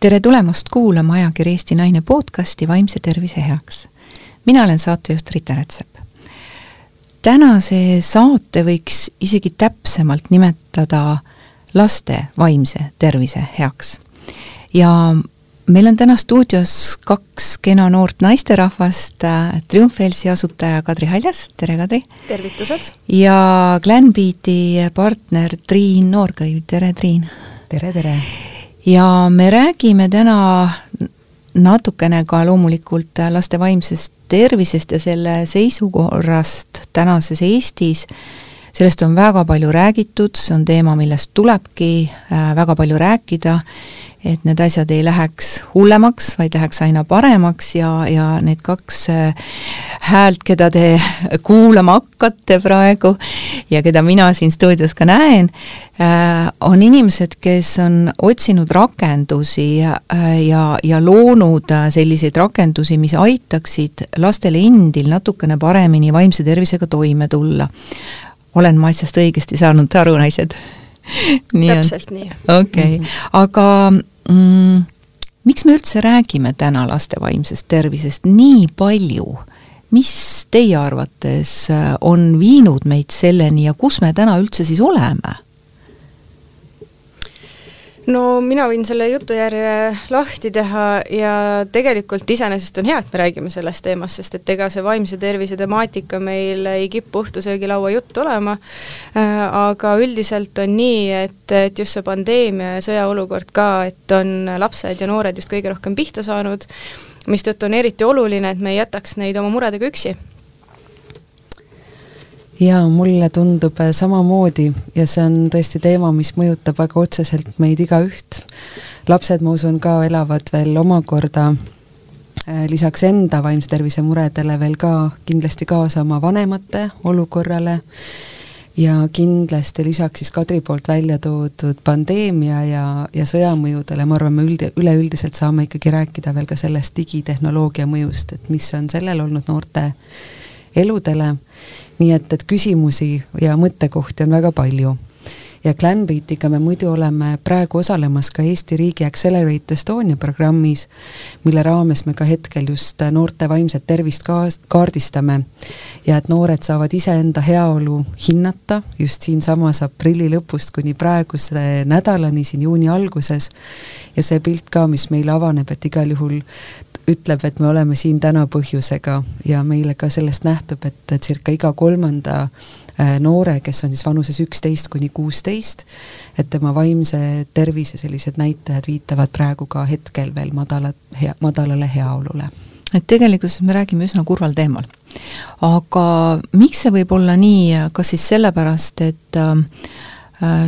tere tulemast kuulama ajakirja Eesti Naine podcasti Vaimse tervise heaks. mina olen saatejuht Rita Rätsep. tänase saate võiks isegi täpsemalt nimetada laste vaimse tervise heaks. ja meil on täna stuudios kaks kena noort naisterahvast, Triumfelsi asutaja Kadri Haljas, tere Kadri! tervitused! ja Glenbeati partner Triin Noorkõiv, tere Triin! tere, tere! Ja me räägime täna natukene ka loomulikult laste vaimsest tervisest ja selle seisukorrast tänases Eestis. sellest on väga palju räägitud, see on teema, millest tulebki äh, väga palju rääkida et need asjad ei läheks hullemaks, vaid läheks aina paremaks ja, ja need kaks äh, häält, keda te kuulama hakkate praegu ja keda mina siin stuudios ka näen, äh, on inimesed, kes on otsinud rakendusi äh, ja, ja loonud selliseid rakendusi, mis aitaksid lastel endil natukene paremini vaimse tervisega toime tulla. olen ma asjast õigesti saanud aru, naised? täpselt nii. okei okay. -hmm. aga mm, miks me üldse räägime täna laste vaimsest tervisest nii palju? mis teie arvates äh, on viinud meid selleni ja kus me täna üldse siis oleme? No mina võin selle jutujärje lahti teha ja tegelikult iseenesest on hea, et me räägime sellest teemast, sest et ega see vaimse tervise temaatika meil ei kipu õhtusöögilaua jutt olema, äh, aga üldiselt on nii, et, et just see pandeemia ja sõjaolukord ka, et on lapsed ja noored just kõige rohkem pihta saanud, mistõttu on eriti oluline, et me ei jätaks neid oma muredega üksi jaa, mulle tundub äh, samamoodi ja see on tõesti teema, mis mõjutab väga otseselt meid igaüht. lapsed, ma usun, ka elavad veel omakorda äh, lisaks enda vaimse tervise muredele veel ka kindlasti kaasa oma vanemate olukorrale ja kindlasti lisaks siis Kadri poolt välja toodud pandeemia ja, ja sõjamõjudele, ma arvan, me üldi-, üleüldiselt saame ikkagi rääkida veel ka sellest digitehnoloogia mõjust, et mis on sellel olnud noorte eludele. Nii et, et küsimusi ja mõttekohti on väga palju. ja Glenbeatiga me muidu oleme praegu osalemas ka Eesti riigi Accelerate Estonia programmis, mille raames me ka hetkel just noorte vaimset tervist ka kaardistame. Ja et noored saavad iseenda heaolu hinnata just siinsamas aprilli lõpust kuni praeguse nädalani, siin juuni alguses, ja see pilt ka, mis meile avaneb, et igal juhul ütleb, et me oleme siin täna põhjusega ja meile ka sellest nähtub, et circa iga kolmanda äh, noore, kes on siis vanuses üksteist kuni kuusteist, et tema vaimse tervise sellised näitajad viitavad praegu ka hetkel veel madala, hea, madalale heaolule. et tegelikkuses me räägime üsna kurval teemal. aga miks see võib olla nii, kas siis sellepärast, et Äh,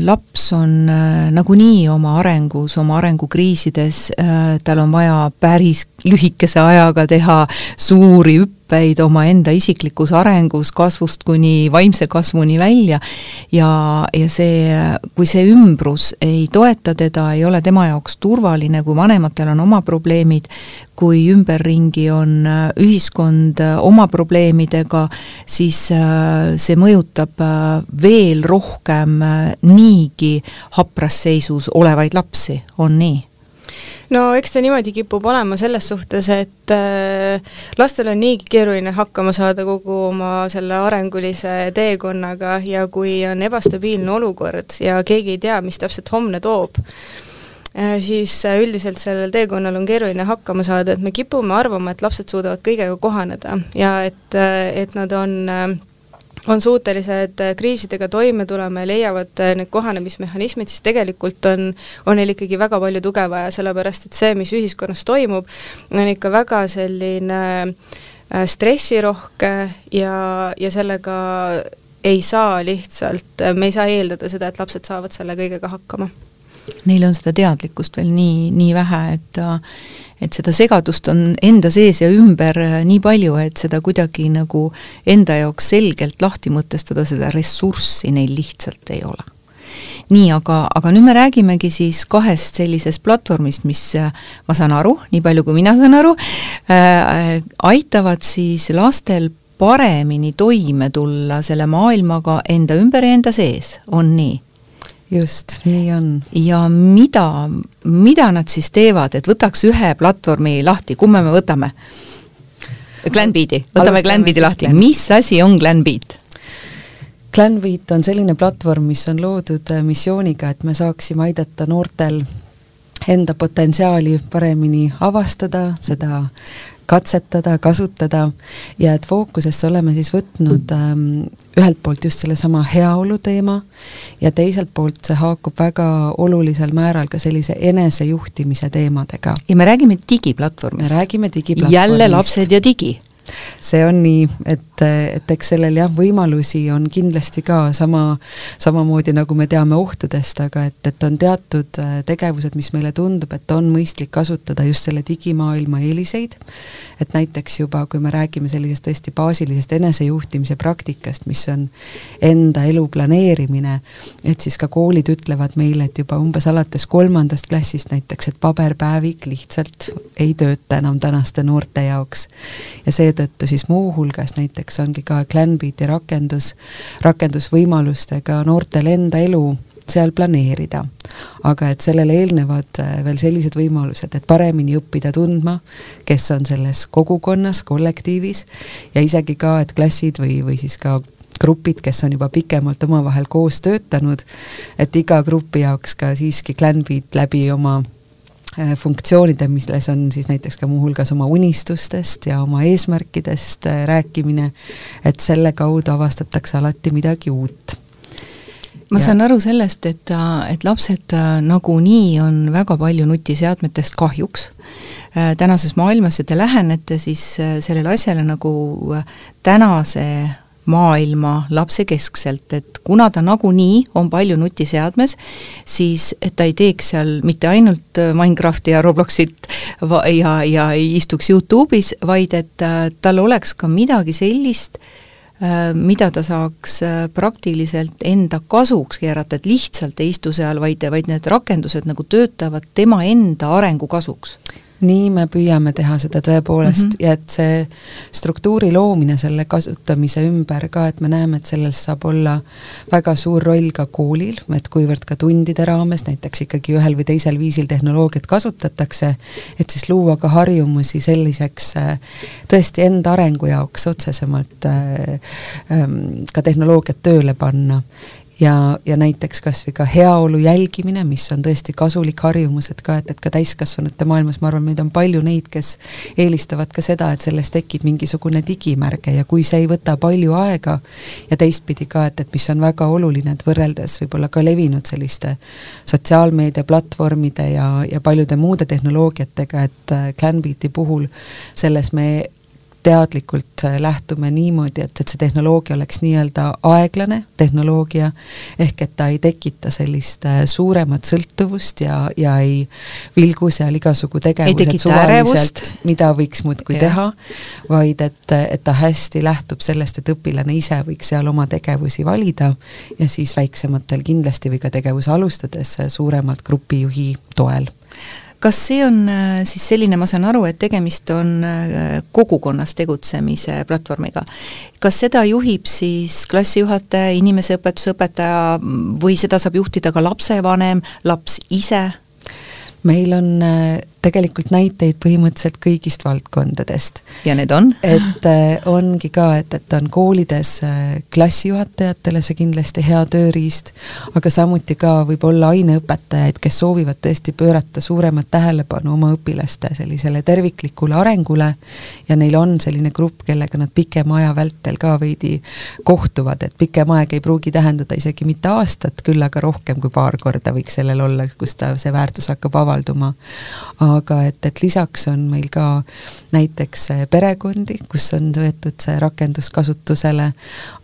laps on äh, nagunii oma arengus, oma arengukriisides, äh, tal on vaja päris lühikese ajaga teha suuri hüppeid, hüppeid omaenda isiklikus arengus, kasvust kuni vaimse kasvuni välja ja, ja see, kui see ümbrus ei toeta teda, ei ole tema jaoks turvaline, kui vanematel on oma probleemid, kui ümberringi on äh, ühiskond äh, oma probleemidega, siis äh, see mõjutab veel rohkem niigi hapras seisus olevaid lapsi, on nii? No eks ta niimoodi kipub olema selles suhtes, et äh, lastel on niigi keeruline hakkama saada kogu oma selle arengulise teekonnaga ja kui on ebastabiilne olukord ja keegi ei tea, mis täpselt homne toob, äh, siis äh, üldiselt sellel teekonnal on keeruline hakkama saada, et me kipume arvama, et lapsed suudavad kõigega kohaneda ja et, et nad on on suutelised äh, kriisidega toime tulema ja leiavad äh, need kohanemismehhanismid, siis tegelikult on, on neil ikkagi väga palju tuge vaja, sellepärast et see, mis ühiskonnas toimub, on ikka väga selline äh, stressirohke ja, ja sellega ei saa lihtsalt, me ei saa eeldada seda, et lapsed saavad selle kõigega hakkama. Neil on seda teadlikkust veel nii, nii vähe, et et seda segadust on enda sees ja ümber nii palju, et seda kuidagi nagu enda jaoks selgelt lahti mõtestada, seda ressurssi neil lihtsalt ei ole nii, aga, aga nüüd me räägimegi siis kahest sellisest platvormist, mis ma saan aru, nii palju kui mina saan aru äh,, aitavad siis lastel paremini toime tulla selle maailmaga enda ümber ja enda sees, on nii? Just, nii on. ja mida, mida nad siis teevad, et võtaks ühe platvormi lahti, kumma me võtame? Glenbeadi, võtame Glenbeadi lahti, mis asi on Glenbeat? Glenbeat on selline platvorm, mis on loodud äh, missiooniga, et me saaksime aidata noortel enda potentsiaali paremini avastada, seda katsetada, kasutada ja et fookusesse oleme siis võtnud ähm, ühelt poolt just sellesama heaolu teema ja teiselt poolt see haakub väga olulisel määral ka sellise enesejuhtimise teemadega. ja me räägime digiplatvormist. me räägime digiplatvormist. jälle lapsed ja digi see on nii, et, et eks sellel jah, võimalusi on kindlasti ka sama, samamoodi nagu me teame ohtudest, aga et, et on teatud äh, tegevused, mis meile tundub, et on mõistlik kasutada just selle digimaailma eeliseid, et näiteks juba, kui me räägime sellisest tõesti baasilisest enesejuhtimise praktikast, mis on enda elu planeerimine, et siis ka koolid ütlevad meile, et juba umbes alates kolmandast klassist näiteks, et paberpäevik lihtsalt ei tööta enam tänaste noorte jaoks. ja seetõttu seetõttu siis muuhulgas näiteks ongi ka Glenbeati rakendus, rakendusvõimalustega noortel enda elu seal planeerida. aga et sellele eelnevad äh, veel sellised võimalused, et paremini õppida tundma, kes on selles kogukonnas, kollektiivis ja isegi ka, et klassid või, või siis ka grupid, kes on juba pikemalt omavahel koos töötanud, et iga grupi jaoks ka siiski Glenbeat läbi oma funktsioonide, milles on siis näiteks ka muuhulgas oma unistustest ja oma eesmärkidest äh, rääkimine, et selle kaudu avastatakse alati midagi uut. ma ja. saan aru sellest, et, et lapsed äh, nagunii on väga palju nutiseadmetest kahjuks tänases maailmas ja te lähenete siis sellele asjale nagu tänase maailma lapsekeskselt, et kuna ta nagunii on palju nutiseadmes, siis et ta ei teeks seal mitte ainult äh, Minecrafti ja Robloxit ja, ja ei istuks Youtube'is, vaid et äh, tal oleks ka midagi sellist, äh, mida ta saaks praktiliselt enda kasuks keerata, et lihtsalt ei istu seal, vaid, vaid need rakendused nagu töötavad tema enda arengu kasuks nii me püüame teha seda tõepoolest mm -hmm. ja et see struktuuri loomine selle kasutamise ümber ka, et me näeme, et selles saab olla väga suur roll ka koolil, et kuivõrd ka tundide raames näiteks ikkagi ühel või teisel viisil tehnoloogiat kasutatakse, et siis luua ka harjumusi selliseks äh, tõesti enda arengu jaoks otsesemalt äh, ähm, ka tehnoloogiat tööle panna ja, ja näiteks kas või ka heaolu jälgimine, mis on tõesti kasulik harjumus, et ka, et, et ka täiskasvanute maailmas, ma arvan, meid on palju neid, kes eelistavad ka seda, et sellest tekib mingisugune digimärge ja kui see ei võta palju aega ja teistpidi ka, et, et mis on väga oluline, et võrreldes võib-olla ka levinud selliste sotsiaalmeedia platvormide ja, ja paljude muude tehnoloogiatega, et äh, Glenbeati puhul selles me teadlikult äh, lähtume niimoodi, et, et see tehnoloogia oleks nii-öelda aeglane tehnoloogia, ehk et ta ei tekita sellist äh, suuremat sõltuvust ja, ja ei vilgu seal igasugu tegevused suvaliselt, mida võiks muudkui teha, vaid et, et ta hästi lähtub sellest, et õpilane ise võiks seal oma tegevusi valida ja siis väiksematel kindlasti või ka tegevuse alustades suuremalt grupijuhi toel kas see on äh, siis selline, ma saan aru, et tegemist on äh, kogukonnas tegutsemise platvormiga. kas seda juhib siis klassijuhataja, inimeseõpetusõpetaja või seda saab juhtida ka lapsevanem, laps ise? Meil on äh, tegelikult näiteid põhimõtteliselt kõigist valdkondadest. ja need on? et äh, ongi ka, et, et on koolides äh, klassijuhatajatele see kindlasti hea tööriist, aga samuti ka võib-olla aineõpetajaid, kes soovivad tõesti pöörata suuremat tähelepanu oma õpilaste sellisele terviklikule arengule ja neil on selline grupp, kellega nad pikema aja vältel ka veidi kohtuvad, et pikem aeg ei pruugi tähendada isegi mitte aastat, küll aga rohkem kui paar korda võiks sellel olla, kus ta, see väärtus hakkab avalduma aga et, et lisaks on meil ka näiteks perekondi, kus on võetud see rakendus kasutusele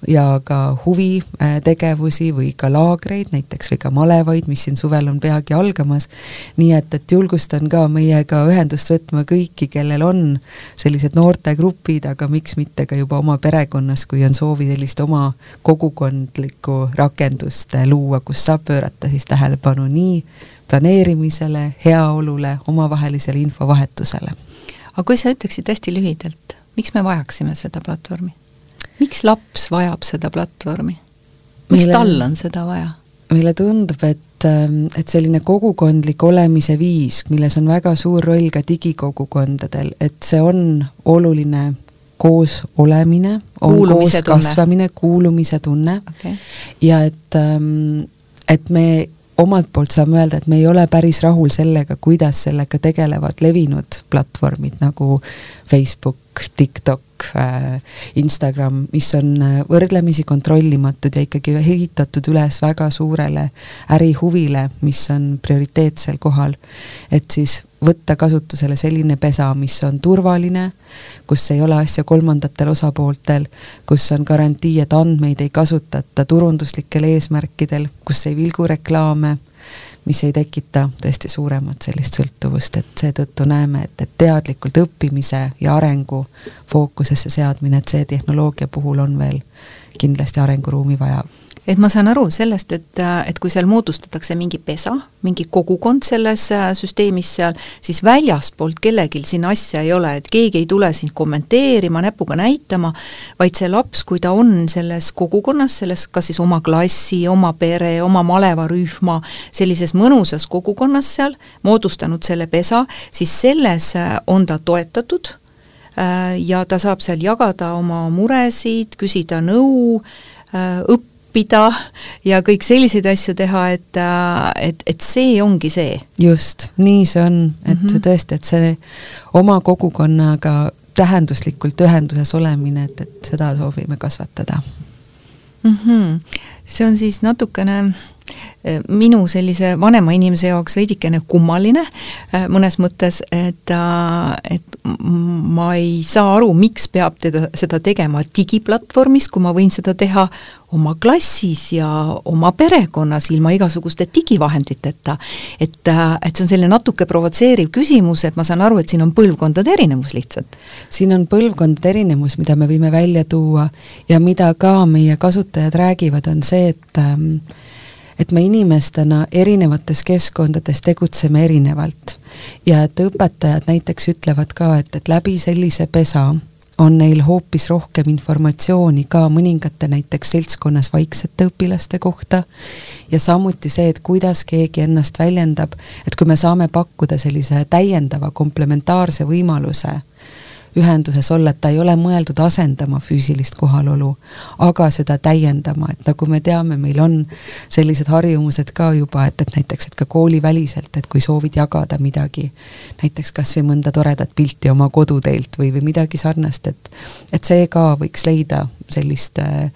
ja ka huvitegevusi või ka laagreid näiteks või ka malevaid, mis siin suvel on peagi algamas. nii et, et julgustan ka meiega ühendust võtma kõiki, kellel on sellised noortegrupid, aga miks mitte ka juba oma perekonnas, kui on soovi sellist oma kogukondlikku rakendust luua, kus saab pöörata siis tähelepanu nii planeerimisele, heaolule, omavahelisele infovahetusele. aga kui sa ütleksid hästi lühidalt, miks me vajaksime seda platvormi? miks laps vajab seda platvormi? miks Meile... tal on seda vaja? meile tundub, et, ähm, et selline kogukondlik olemise viis, milles on väga suur roll ka digikogukondadel, et see on oluline koos olemine, on Kuulumise koos tunne. kasvamine, kuulumise tunne okei okay. ja et, ähm, et me omalt poolt saame öelda, et me ei ole päris rahul sellega, kuidas sellega tegelevad levinud platvormid nagu Facebook, TikTok, Instagram, mis on äh, võrdlemisi kontrollimatud ja ikkagi ehitatud üles väga suurele ärihuvile, mis on prioriteetsel kohal. et siis võtta kasutusele selline pesa, mis on turvaline, kus ei ole asja kolmandatel osapooltel, kus on garantii, et andmeid ei kasutata turunduslikel eesmärkidel, kus ei vilgu reklaame, mis ei tekita tõesti suuremat sellist sõltuvust, et seetõttu näeme, et, et teadlikult õppimise ja arengu fookusesse seadmine, et see tehnoloogia puhul on veel kindlasti arenguruumi vaja et ma saan aru sellest, et, et kui seal moodustatakse mingi pesa, mingi kogukond selles äh, süsteemis seal, siis väljastpoolt kellelgi sinna asja ei ole, et keegi ei tule sind kommenteerima, näpuga näitama, vaid see laps, kui ta on selles kogukonnas, selles kas siis oma klassi, oma pere, oma malevarühma, sellises mõnusas kogukonnas seal, moodustanud selle pesa, siis selles äh, on ta toetatud äh, ja ta saab seal jagada oma muresid, küsida nõu, õppida, õppida ja kõik selliseid asju teha, et, et, et see ongi see. just, nii see on, et mm -hmm. tõesti, et see oma kogukonnaga tähenduslikult ühenduses olemine, et, et seda soovime kasvatada mm. -hmm. see on siis natukene minu sellise vanema inimese jaoks veidikene kummaline mõnes mõttes, et, et ma ei saa aru, miks peab teda, seda tegema digiplatvormis, kui ma võin seda teha oma klassis ja oma perekonnas ilma igasuguste digivahenditeta. et, et see on selline natuke provotseeriv küsimus, et ma saan aru, et siin on põlvkondade erinevus lihtsalt. siin on põlvkondade erinevus, mida me võime välja tuua ja mida ka meie kasutajad räägivad, on see, et ähm, et me inimestena erinevates keskkondades tegutseme erinevalt. Ja et õpetajad näiteks ütlevad ka, et, et läbi sellise pesa on neil hoopis rohkem informatsiooni ka mõningate näiteks seltskonnas vaiksete õpilaste kohta. Ja samuti see, et kuidas keegi ennast väljendab, et kui me saame pakkuda sellise täiendava komplementaarse võimaluse ühenduses olla, et ta ei ole mõeldud asendama füüsilist kohalolu, aga seda täiendama, et nagu me teame, meil on sellised harjumused ka juba, et, et näiteks, et ka kooliväliselt, et kui soovid jagada midagi, näiteks kas või mõnda toredat pilti oma koduteelt või, või midagi sarnast, et et see ka võiks leida sellist äh,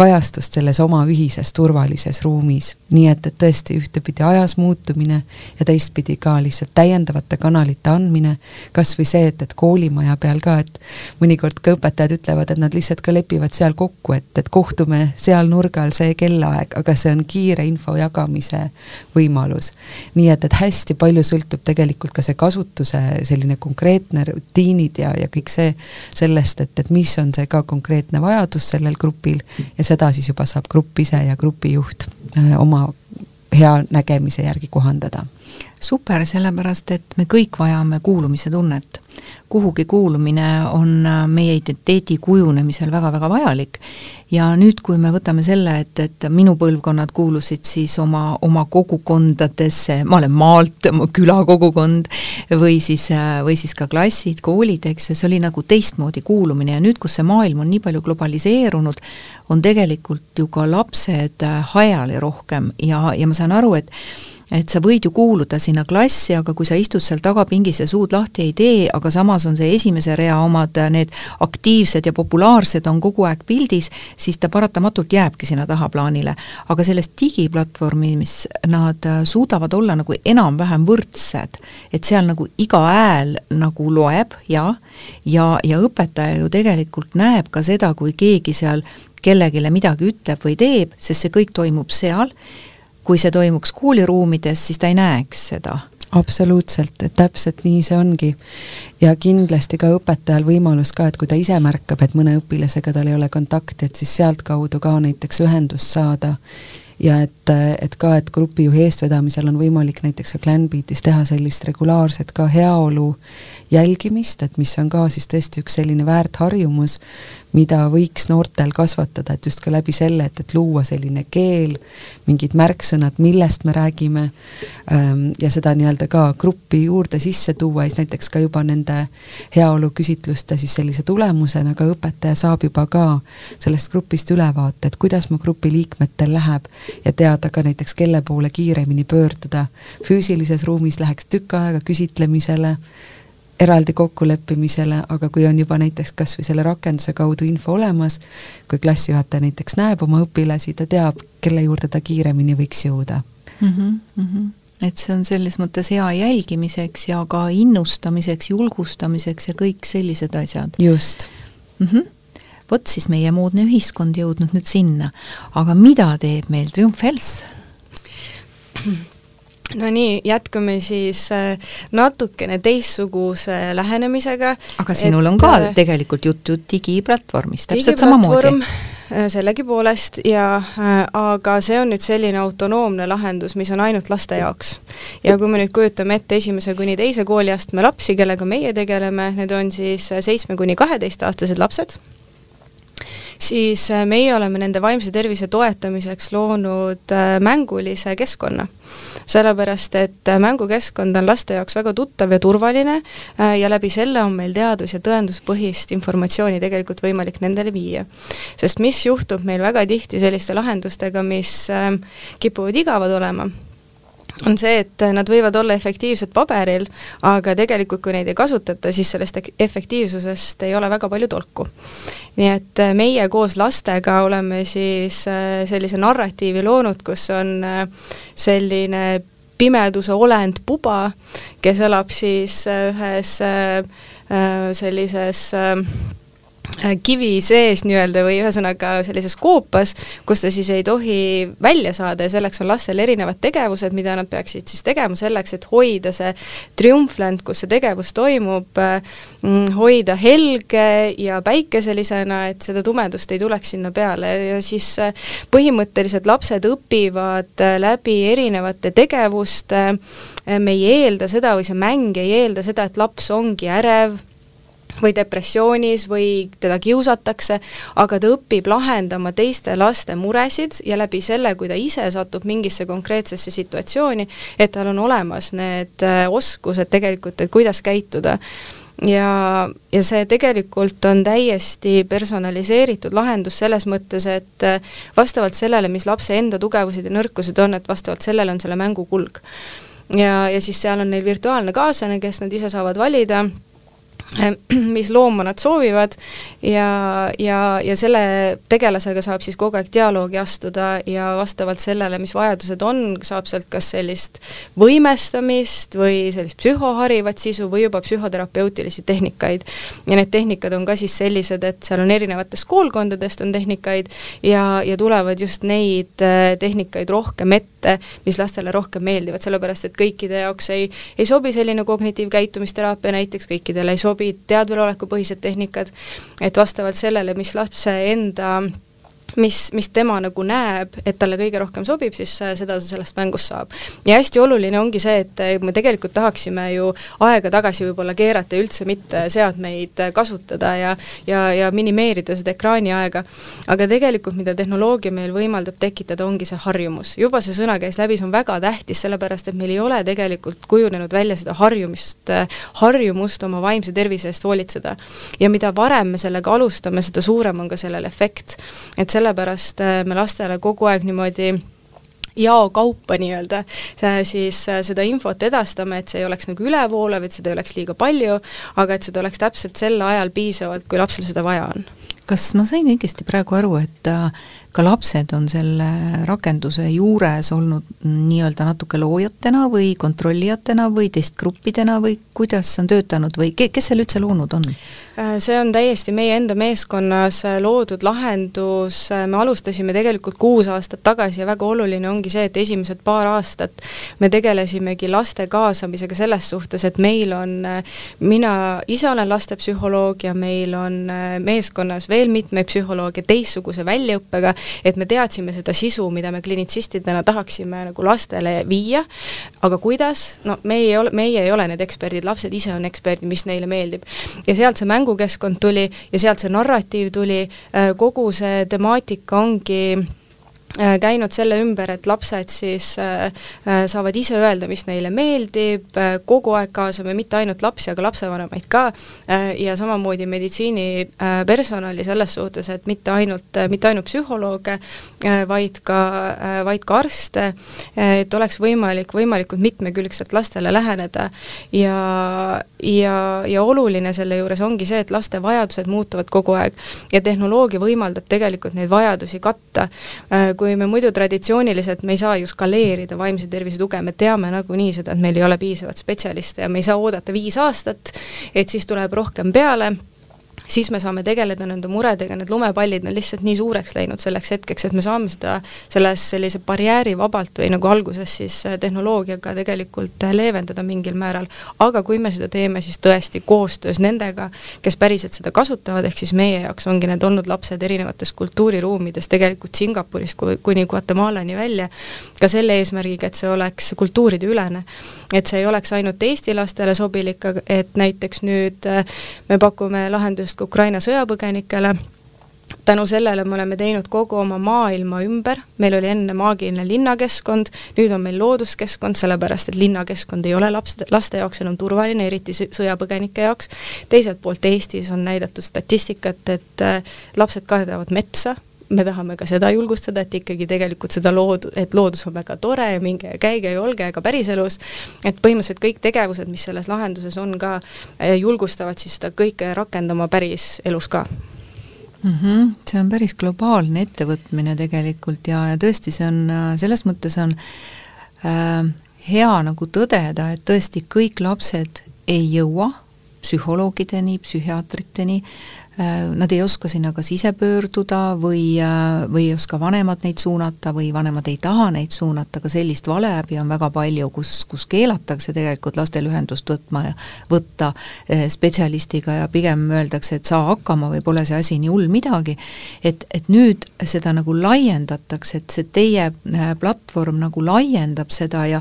kajastust selles oma ühises turvalises ruumis. nii et, et tõesti ühtepidi ajas muutumine ja teistpidi ka lihtsalt täiendavate kanalite andmine, kas või see, et, et koolimaja peal ka, et mõnikord ka õpetajad ütlevad, et nad lihtsalt ka lepivad seal kokku, et, et kohtume seal nurgal see kellaaeg, aga see on kiire info jagamise võimalus. nii et, et hästi palju sõltub tegelikult ka see kasutuse selline konkreetne rutiinid ja, ja kõik see sellest, et, et mis on see ka konkreetne vajadus sellel grupil ja seda siis juba saab grupp ise ja grupijuht oma hea nägemise järgi kohandada. Super, sellepärast et me kõik vajame kuulumise tunnet. kuhugi kuulumine on äh, meie identiteedi kujunemisel väga-väga vajalik. Ja nüüd, kui me võtame selle, et, et minu põlvkonnad kuulusid siis oma, oma kogukondadesse, ma olen maalt, mu külakogukond, või siis, või siis ka klassid, koolid, eks ju, see oli nagu teistmoodi kuulumine. Ja nüüd, kus see maailm on nii palju globaliseerunud, on tegelikult ju ka lapsed hajali rohkem. Ja, ja ma saan aru, et et sa võid ju kuuluda sinna klassi, aga kui sa istud seal tagapingis ja suud lahti ei tee, aga samas on see esimese rea omad, need aktiivsed ja populaarsed on kogu aeg pildis, siis ta paratamatult jääbki sinna tahaplaanile. aga selles digiplatvormis nad suudavad olla nagu enam-vähem võrdsed, et seal nagu iga hääl nagu loeb ja, ja, ja õpetaja ju tegelikult näeb ka seda, kui keegi seal kellelegi midagi ütleb või teeb, sest see kõik toimub seal kui see toimuks kooliruumides, siis ta ei näeks seda absoluutselt, et täpselt nii see ongi. ja kindlasti ka õpetajal võimalus ka, et kui ta ise märkab, et mõne õpilasega tal ei ole kontakti, et siis sealtkaudu ka näiteks ühendust saada. ja et, et ka, et grupijuhi eestvedamisel on võimalik näiteks ka Glenbeatis teha sellist regulaarset ka heaolu jälgimist, et mis on ka siis tõesti üks selline väärt harjumus, mida võiks noortel kasvatada, et just ka läbi selle, et, et luua selline keel, mingid märksõnad, millest me räägime ähm, ja seda nii-öelda ka gruppi juurde sisse tuua ja siis näiteks ka juba nende heaoluküsitluste siis sellise tulemusena ka õpetaja saab juba ka sellest grupist ülevaate, et kuidas mu grupi liikmetel läheb ja teada ka näiteks, kelle poole kiiremini pöörduda. füüsilises ruumis läheks tükk aega küsitlemisele eraldi kokkuleppimisele, aga kui on juba näiteks kas või selle rakenduse kaudu info olemas, kui klassijuhataja näiteks näeb oma õpilasi, ta teab, kelle juurde ta kiiremini võiks jõuda mm. -hmm, mm -hmm et see on selles mõttes hea jälgimiseks ja ka innustamiseks, julgustamiseks ja kõik sellised asjad. just mm. -hmm. vot siis meie moodne ühiskond jõudnud nüüd sinna. aga mida teeb meil Triumphels? no nii, jätkame siis äh, natukene teistsuguse lähenemisega. aga sinul et, on ka äh, tegelikult juttu digiplatvormist, täpselt samamoodi äh, sellegipoolest ja äh, aga see on nüüd selline autonoomne lahendus, mis on ainult laste jaoks. ja kui me nüüd kujutame ette esimese kuni teise kooliastme lapsi, kellega meie tegeleme, need on siis seitsme kuni kaheteistaastased lapsed siis äh, meie oleme nende vaimse tervise toetamiseks loonud äh, mängulise keskkonna. sellepärast, et äh, mängukeskkond on laste jaoks väga tuttav ja turvaline ja läbi selle on meil teadus- ja tõenduspõhist informatsiooni tegelikult võimalik nendele viia. sest mis juhtub meil väga tihti selliste lahendustega, mis kipuvad igavad olema on see, et nad võivad olla efektiivsed paberil, aga tegelikult kui neid ei kasutata, siis sellest efektiivsusest ei ole väga palju tolku. nii et äh, meie koos lastega oleme siis äh, sellise narratiivi loonud, kus on äh, selline pimeduse olend Puba, kes elab siis ühes sellises Äh, kivi sees nii-öelda või ühesõnaga sellises koopas, kus ta siis ei tohi välja saada ja selleks on lastel erinevad tegevused, mida nad peaksid siis tegema selleks, et hoida see triumfland, kus see tegevus toimub, äh, hoida helge ja päikeselisena, et seda tumedust ei tuleks sinna peale. Ja siis äh, põhimõtteliselt lapsed õpivad läbi erinevate tegevuste, me ei eelda seda või see mäng ei eelda seda, et laps ongi ärev, või depressioonis või teda kiusatakse, aga ta õpib lahendama teiste laste muresid ja läbi selle, kui ta ise satub mingisse konkreetsesse situatsiooni, et tal on olemas need äh, oskused tegelikult, et kuidas käituda ja, ja see tegelikult on täiesti personaliseeritud lahendus selles mõttes, et äh, vastavalt sellele, mis lapse enda tugevused ja nõrkused on, et vastavalt sellele on selle mängu kulg. ja, ja siis seal on neil virtuaalne kaaslane, kes nad ise saavad valida mis looma nad soovivad ja, ja, ja selle tegelasega saab siis kogu aeg dialoogi astuda ja vastavalt sellele, mis vajadused on, saab sealt kas sellist võimestamist või sellist psühhoharivat sisu või juba psühhoterapeutilisi tehnikaid. ja need tehnikad on ka siis sellised, et seal on erinevatest koolkondadest on tehnikaid ja, ja tulevad just neid äh, tehnikaid rohkem ette, mis lastele rohkem meeldivad, sellepärast et kõikide jaoks ei, ei sobi selline kognitiivkäitumisteraapia näiteks, kõikidele ei sobi sobi teadvelolekupõhised tehnikad, et vastavalt sellele, mis lapse enda mis, mis tema nagu näeb, et talle kõige rohkem sobib, siis seda ta sellest mängust saab. ja hästi oluline ongi see, et me tegelikult tahaksime ju aega tagasi võib-olla keerata ja üldse mitte seadmeid kasutada ja ja, ja minimeerida seda ekraaniaega, aga tegelikult mida tehnoloogia meil võimaldab tekitada, ongi see harjumus. juba see sõna käis läbi, see on väga tähtis, sellepärast et meil ei ole tegelikult kujunenud välja seda harjumist, harjumust oma vaimse tervise eest hoolitseda. ja mida varem me sellega alustame, seda suurem on ka sellel efekt. et see sellepärast äh, me lastele kogu aeg niimoodi jaokaupa nii-öelda, siis äh, seda infot edastame, et see ei oleks nagu ülevoolav, et seda ei oleks liiga palju, aga et seda oleks täpselt sel ajal piisavalt, kui lapsel seda vaja on. kas ma sain õigesti praegu aru, et äh, ka lapsed on selle rakenduse juures olnud nii-öelda natuke loojatena või kontrollijatena või testgruppidena või kuidas see on töötanud või ke-, kes selle üldse loonud on? Äh, see on täiesti meie enda meeskonnas äh, loodud lahendus, äh, me alustasime tegelikult kuus aastat tagasi ja väga oluline ongi see, et esimesed paar aastat me tegelesimegi laste kaasamisega selles suhtes, et meil on, mina ise olen lastepsühholoog ja meil on meeskonnas veel mitmeid psühholooge teistsuguse väljaõppega, et me teadsime seda sisu, mida me klinitsistidena tahaksime nagu lastele viia, aga kuidas, no meie ei ole, meie ei ole need eksperdid, lapsed ise on eksperdid, mis neile meeldib. ja sealt see mängukeskkond tuli ja sealt see narratiiv tuli, äh, kogu see temaatika ongi Äh, käinud selle ümber, et lapsed siis äh, saavad ise öelda, mis neile meeldib, kogu aeg kaasame mitte ainult lapsi, aga lapsevanemaid ka, ja samamoodi meditsiinipersonali selles suhtes, et mitte ainult, mitte ainult psühholooge, vaid ka, vaid ka arste, et oleks võimalik võimalikult mitmekülgselt lastele läheneda. Ja, ja, ja oluline selle juures ongi see, et laste vajadused muutuvad kogu aeg. Ja tehnoloogia võimaldab tegelikult neid vajadusi katta. Kui me muidu traditsiooniliselt, me ei saa ju skaleerida vaimse tervise tuge, me teame nagunii seda, et meil ei ole piisavalt spetsialiste ja me ei saa oodata viis aastat, et siis tuleb rohkem peale siis me saame tegeleda nende muredega, need lumepallid on lihtsalt nii suureks läinud selleks hetkeks, et me saame seda selles sellise barjääri vabalt või nagu alguses siis äh, tehnoloogiaga tegelikult äh, leevendada mingil määral, aga kui me seda teeme, siis tõesti koostöös nendega, kes päriselt seda kasutavad, ehk siis meie jaoks ongi need olnud lapsed erinevatest kultuuriruumidest, tegelikult Singapurist kuni Guatemalani välja, ka selle eesmärgiga, et see oleks kultuurideülene. et see ei oleks ainult Eesti lastele sobilik, et näiteks nüüd äh, me pakume lahendust ka Ukraina sõjapõgenikele, tänu sellele me oleme teinud kogu oma maailma ümber, meil oli enne maagiline linnakeskkond, nüüd on meil looduskeskkond, sellepärast et linnakeskkond ei ole laps, laste jaoks enam turvaline, eriti sõjapõgenike jaoks, teiselt poolt Eestis on näidatud statistikat, et äh, lapsed kardavad metsa, me tahame ka seda julgustada, et ikkagi tegelikult seda lood-, et loodus on väga tore ja minge ja käige ja olge ka päriselus, et põhimõtteliselt kõik tegevused, mis selles lahenduses on ka, eh, julgustavad siis seda kõike rakendama päriselus ka mm. -hmm. see on päris globaalne ettevõtmine tegelikult ja, ja tõesti, see on, selles mõttes on äh, hea nagu tõdeda, et tõesti kõik lapsed ei jõua psühholoogideni, psühhiaatriteni Äh, nad ei oska sinna kas ise pöörduda või, äh, või ei oska vanemad neid suunata või vanemad ei taha neid suunata, ka sellist valeäbi on väga palju, kus, kus keelatakse tegelikult lastel ühendust võtma ja võtta äh, spetsialistiga ja pigem öeldakse, et saa hakkama või pole see asi nii hull midagi, et, et nüüd seda nagu laiendatakse, et see teie platvorm nagu laiendab seda ja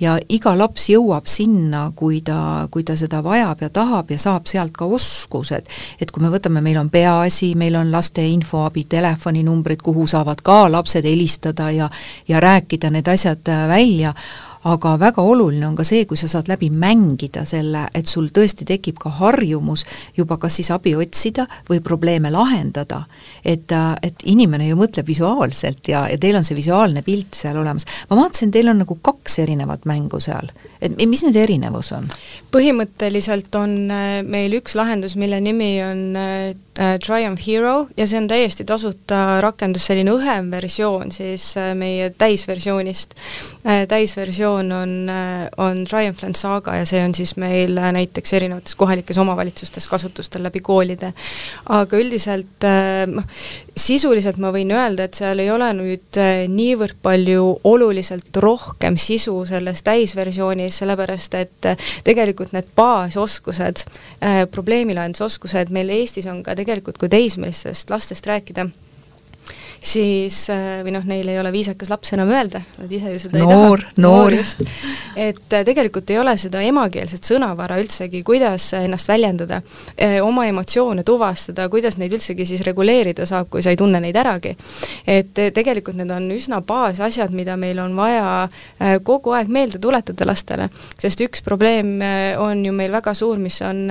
ja iga laps jõuab sinna, kui ta, kui ta seda vajab ja tahab ja saab sealt ka oskused. et kui me võtame, meil on Peaasi, meil on laste infoabi telefoninumbrid, kuhu saavad ka lapsed helistada ja ja rääkida need asjad välja, aga väga oluline on ka see, kui sa saad läbi mängida selle, et sul tõesti tekib ka harjumus juba kas siis abi otsida või probleeme lahendada. et, et inimene ju mõtleb visuaalselt ja, ja teil on see visuaalne pilt seal olemas. ma vaatasin, teil on nagu kaks erinevat mängu seal, et mis nende erinevus on? põhimõtteliselt on äh, meil üks lahendus, mille nimi on äh, äh, Triumph Hero ja see on täiesti tasuta rakendus, selline õhem versioon siis meie täisversioonist. täisversioon versioon on, äh, on Triumph Land Saga ja see on siis meil äh, näiteks erinevates kohalikes omavalitsustes kasutustel läbi koolide. aga üldiselt äh, noh, sisuliselt ma võin öelda, et seal ei ole nüüd niivõrd palju oluliselt rohkem sisu selles täisversioonis, sellepärast et tegelikult need baasoskused, probleemilahendusoskused meil Eestis on ka tegelikult, kui teismelistest lastest rääkida siis äh, või noh, neil ei ole viisakas laps enam öelda, nad ise ju seda noor, ei taha. noor just. et äh, tegelikult ei ole seda emakeelset sõnavara üldsegi, kuidas ennast väljendada, äh, oma emotsioone tuvastada, kuidas neid üldsegi siis reguleerida saab, kui sa ei tunne neid äragi. et tegelikult need on üsna baasasjad, mida meil on vaja kogu aeg meelde tuletada lastele, sest üks probleem on ju meil väga suur, mis on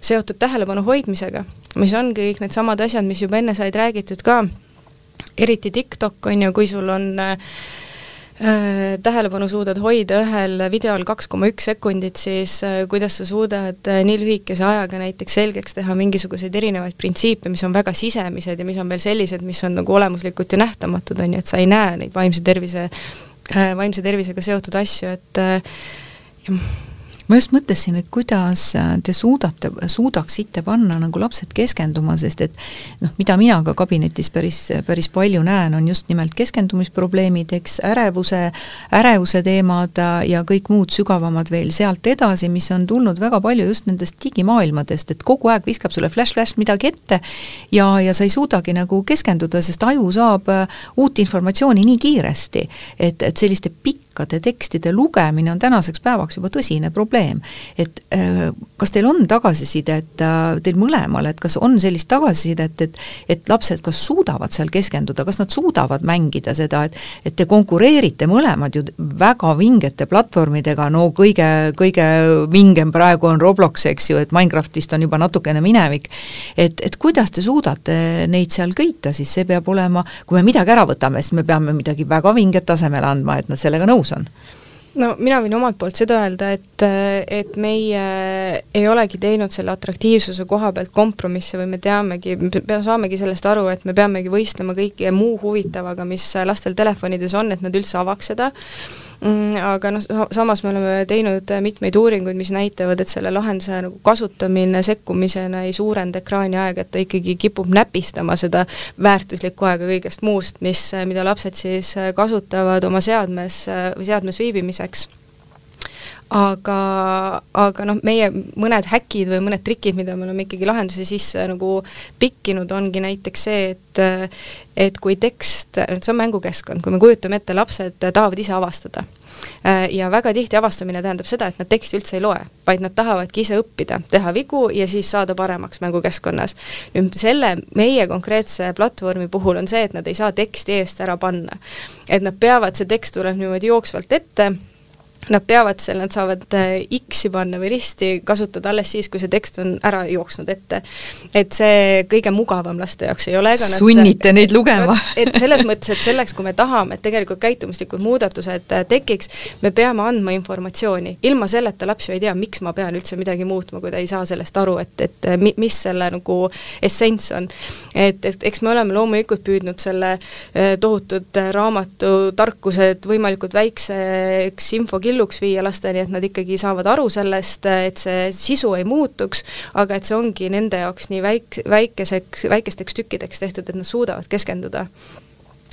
seotud tähelepanu hoidmisega, mis on kõik needsamad asjad, mis juba enne said räägitud ka eriti TikTok on ju, kui sul on äh, äh, tähelepanu suudad hoida ühel videol kaks koma üks sekundit, siis äh, kuidas sa suudad nii lühikese ajaga näiteks selgeks teha mingisuguseid erinevaid printsiipe, mis on väga sisemised ja mis on veel sellised, mis on nagu olemuslikud ja nähtamatud, on ju, et sa ei näe neid vaimse tervise vaimse tervisega seotud asju, et äh, ma just mõtlesin, et kuidas äh, te suudate, suudaksite panna nagu lapsed keskenduma, sest et noh, mida mina ka kabinetis päris, päris palju näen, on just nimelt keskendumisprobleemid, eks, ärevuse, ärevuse teemad ja kõik muud sügavamad veel sealt edasi, mis on tulnud väga palju just nendest digimaailmadest, et kogu aeg viskab sulle flash-flash midagi ette ja, ja sa ei suudagi nagu keskenduda, sest aju saab äh, uut informatsiooni nii kiiresti, et, et selliste pikkade tekstide lugemine on tänaseks päevaks juba tõsine probleem probleem. et äh, kas teil on tagasisidet äh, teil mõlemal, et kas on sellist tagasisidet, et et lapsed kas suudavad seal keskenduda, kas nad suudavad mängida seda, et et te konkureerite mõlemad ju väga vingete platvormidega, no kõige, kõige vingem praegu on Roblox, eks ju, et Minecraftist on juba natukene minevik, et, et kuidas te suudate neid seal köita, siis? See peab olema, kui me midagi ära võtame, siis me peame midagi väga vinget tasemele andma, et nad sellega nõus on no mina võin omalt poolt seda öelda, et, et meie ei olegi teinud selle atraktiivsuse koha pealt kompromisse või me teamegi, me saamegi sellest aru, et me peamegi võistlema kõige muu huvitavaga, mis lastel telefonides on, et nad üldse avaks seda aga noh, samas me oleme teinud mitmeid uuringuid, mis näitavad, et selle lahenduse nagu kasutamine sekkumisena ei suurenda ekraani aega, et ta ikkagi kipub näpistama seda väärtuslikku aega kõigest muust, mis, mida lapsed siis kasutavad oma seadmes või seadmes viibimiseks aga, aga noh, meie mõned häkid või mõned trikid, mida me oleme ikkagi lahenduse sisse nagu pikkinud, ongi näiteks see, et et kui tekst, see on mängukeskkond, kui me kujutame ette, lapsed tahavad ise avastada ja väga tihti avastamine tähendab seda, et nad teksti üldse ei loe, vaid nad tahavadki ise õppida, teha vigu ja siis saada paremaks mängukeskkonnas. nüüd selle meie konkreetse platvormi puhul on see, et nad ei saa teksti eest ära panna. et nad peavad, see tekst tuleb niimoodi jooksvalt ette Nad peavad seal, nad saavad äh, X-i panna või risti kasutada alles siis, kui see tekst on ära jooksnud ette. et see kõige mugavam laste jaoks ei ole. sunnite neid lugema et selles mõttes, et selleks, kui me tahame, et tegelikult käitumuslikud muudatused äh, tekiks, me peame andma informatsiooni. ilma selleta laps ju ei tea, miks ma pean üldse midagi muutma, kui ta ei saa sellest aru, et, et äh, mis selle nagu essents on. et, et eks me oleme loomulikult püüdnud selle tohutud raamatu tarkused võimalikult väikseks infokilluks killuks viia lasteni, et nad ikkagi saavad aru sellest, et see sisu ei muutuks, aga et see ongi nende jaoks nii väik-, väikeseks, väikesteks tükkideks tehtud, et nad suudavad keskenduda.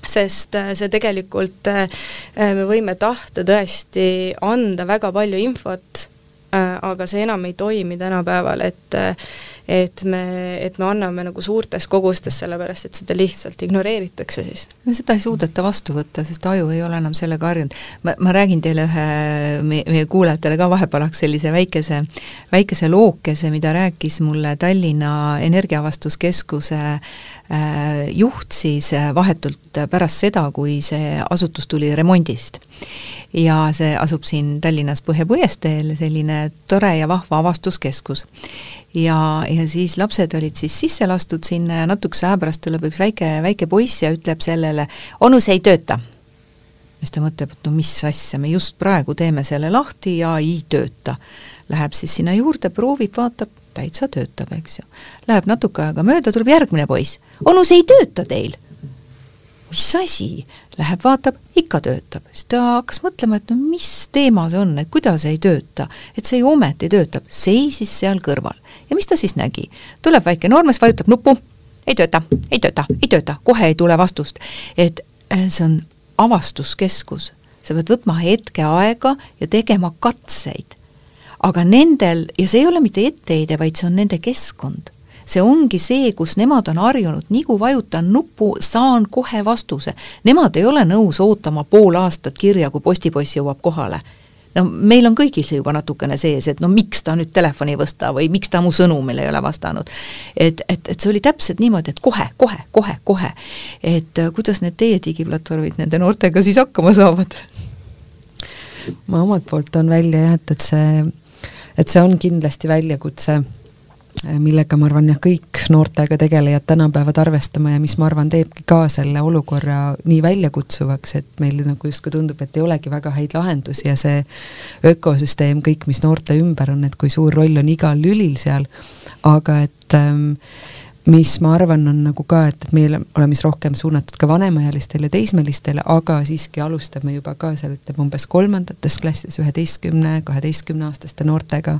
Sest äh, see tegelikult, äh, me võime tahta tõesti anda väga palju infot, äh, aga see enam ei toimi tänapäeval, et et me, et me anname nagu suurtes kogustes, sellepärast et seda lihtsalt ignoreeritakse siis. no seda ei suudeta vastu võtta, sest aju ei ole enam sellega harjunud. ma, ma räägin teile ühe, meie kuulajatele ka vahepalaks sellise väikese, väikese lookese, mida rääkis mulle Tallinna Energiaavastuskeskuse äh, juht siis äh, vahetult pärast seda, kui see asutus tuli remondist ja see asub siin Tallinnas Põhja Puiesteel, selline tore ja vahva avastuskeskus ja, ja siis lapsed olid siis sisse lastud sinna ja natukese aja pärast tuleb üks väike, väike poiss ja ütleb sellele, onu, see ei tööta. siis ta mõtleb, et no mis asja, me just praegu teeme selle lahti ja ei tööta. Läheb siis sinna juurde, proovib, vaatab, täitsa töötab, eks ju. Läheb natuke aega mööda, tuleb järgmine poiss. onu, see ei tööta teil. Mis asi? Läheb, vaatab, ikka töötab. siis ta hakkas mõtlema, et no mis teema see on, et kuidas ei tööta, et see ju ometi töötab, seisis seal kõrval. ja mis ta siis nägi? tuleb väike noormees, vajutab nuppu, ei tööta, ei tööta, ei tööta, kohe ei tule vastust. et äh, see on avastuskeskus, sa pead võtma hetke aega ja tegema katseid. aga nendel, ja see ei ole mitte etteheide, vaid see on nende keskkond see ongi see, kus nemad on harjunud, nii kui vajutan nuppu, saan kohe vastuse. Nemad ei ole nõus ootama pool aastat kirja, kui postipoiss jõuab kohale no meil on kõigil see juba natukene sees, et no miks ta nüüd telefoni ei võsta või miks ta mu sõnumile ei ole vastanud. et, et, et see oli täpselt niimoodi, et kohe, kohe, kohe, kohe. et äh, kuidas need teie digiplatvormid nende noortega siis hakkama saavad? ma omalt poolt toon välja jah, et, et see, et see on kindlasti väljakutse millega ma arvan jah, kõik noortega tegelejad täna peavad arvestama ja mis ma arvan, teebki ka selle olukorra nii väljakutsuvaks, et meil nagu justkui tundub, et ei olegi väga häid lahendusi ja see ökosüsteem, kõik, mis noorte ümber on, et kui suur roll on igal lülil seal, aga et ähm, mis ma arvan, on nagu ka, et, et meil oleme siis rohkem suunatud ka vanemaealistele teismelistele, aga siiski alustame juba ka seal ütleme umbes kolmandates klassides üheteistkümne, kaheteistkümneaastaste noortega.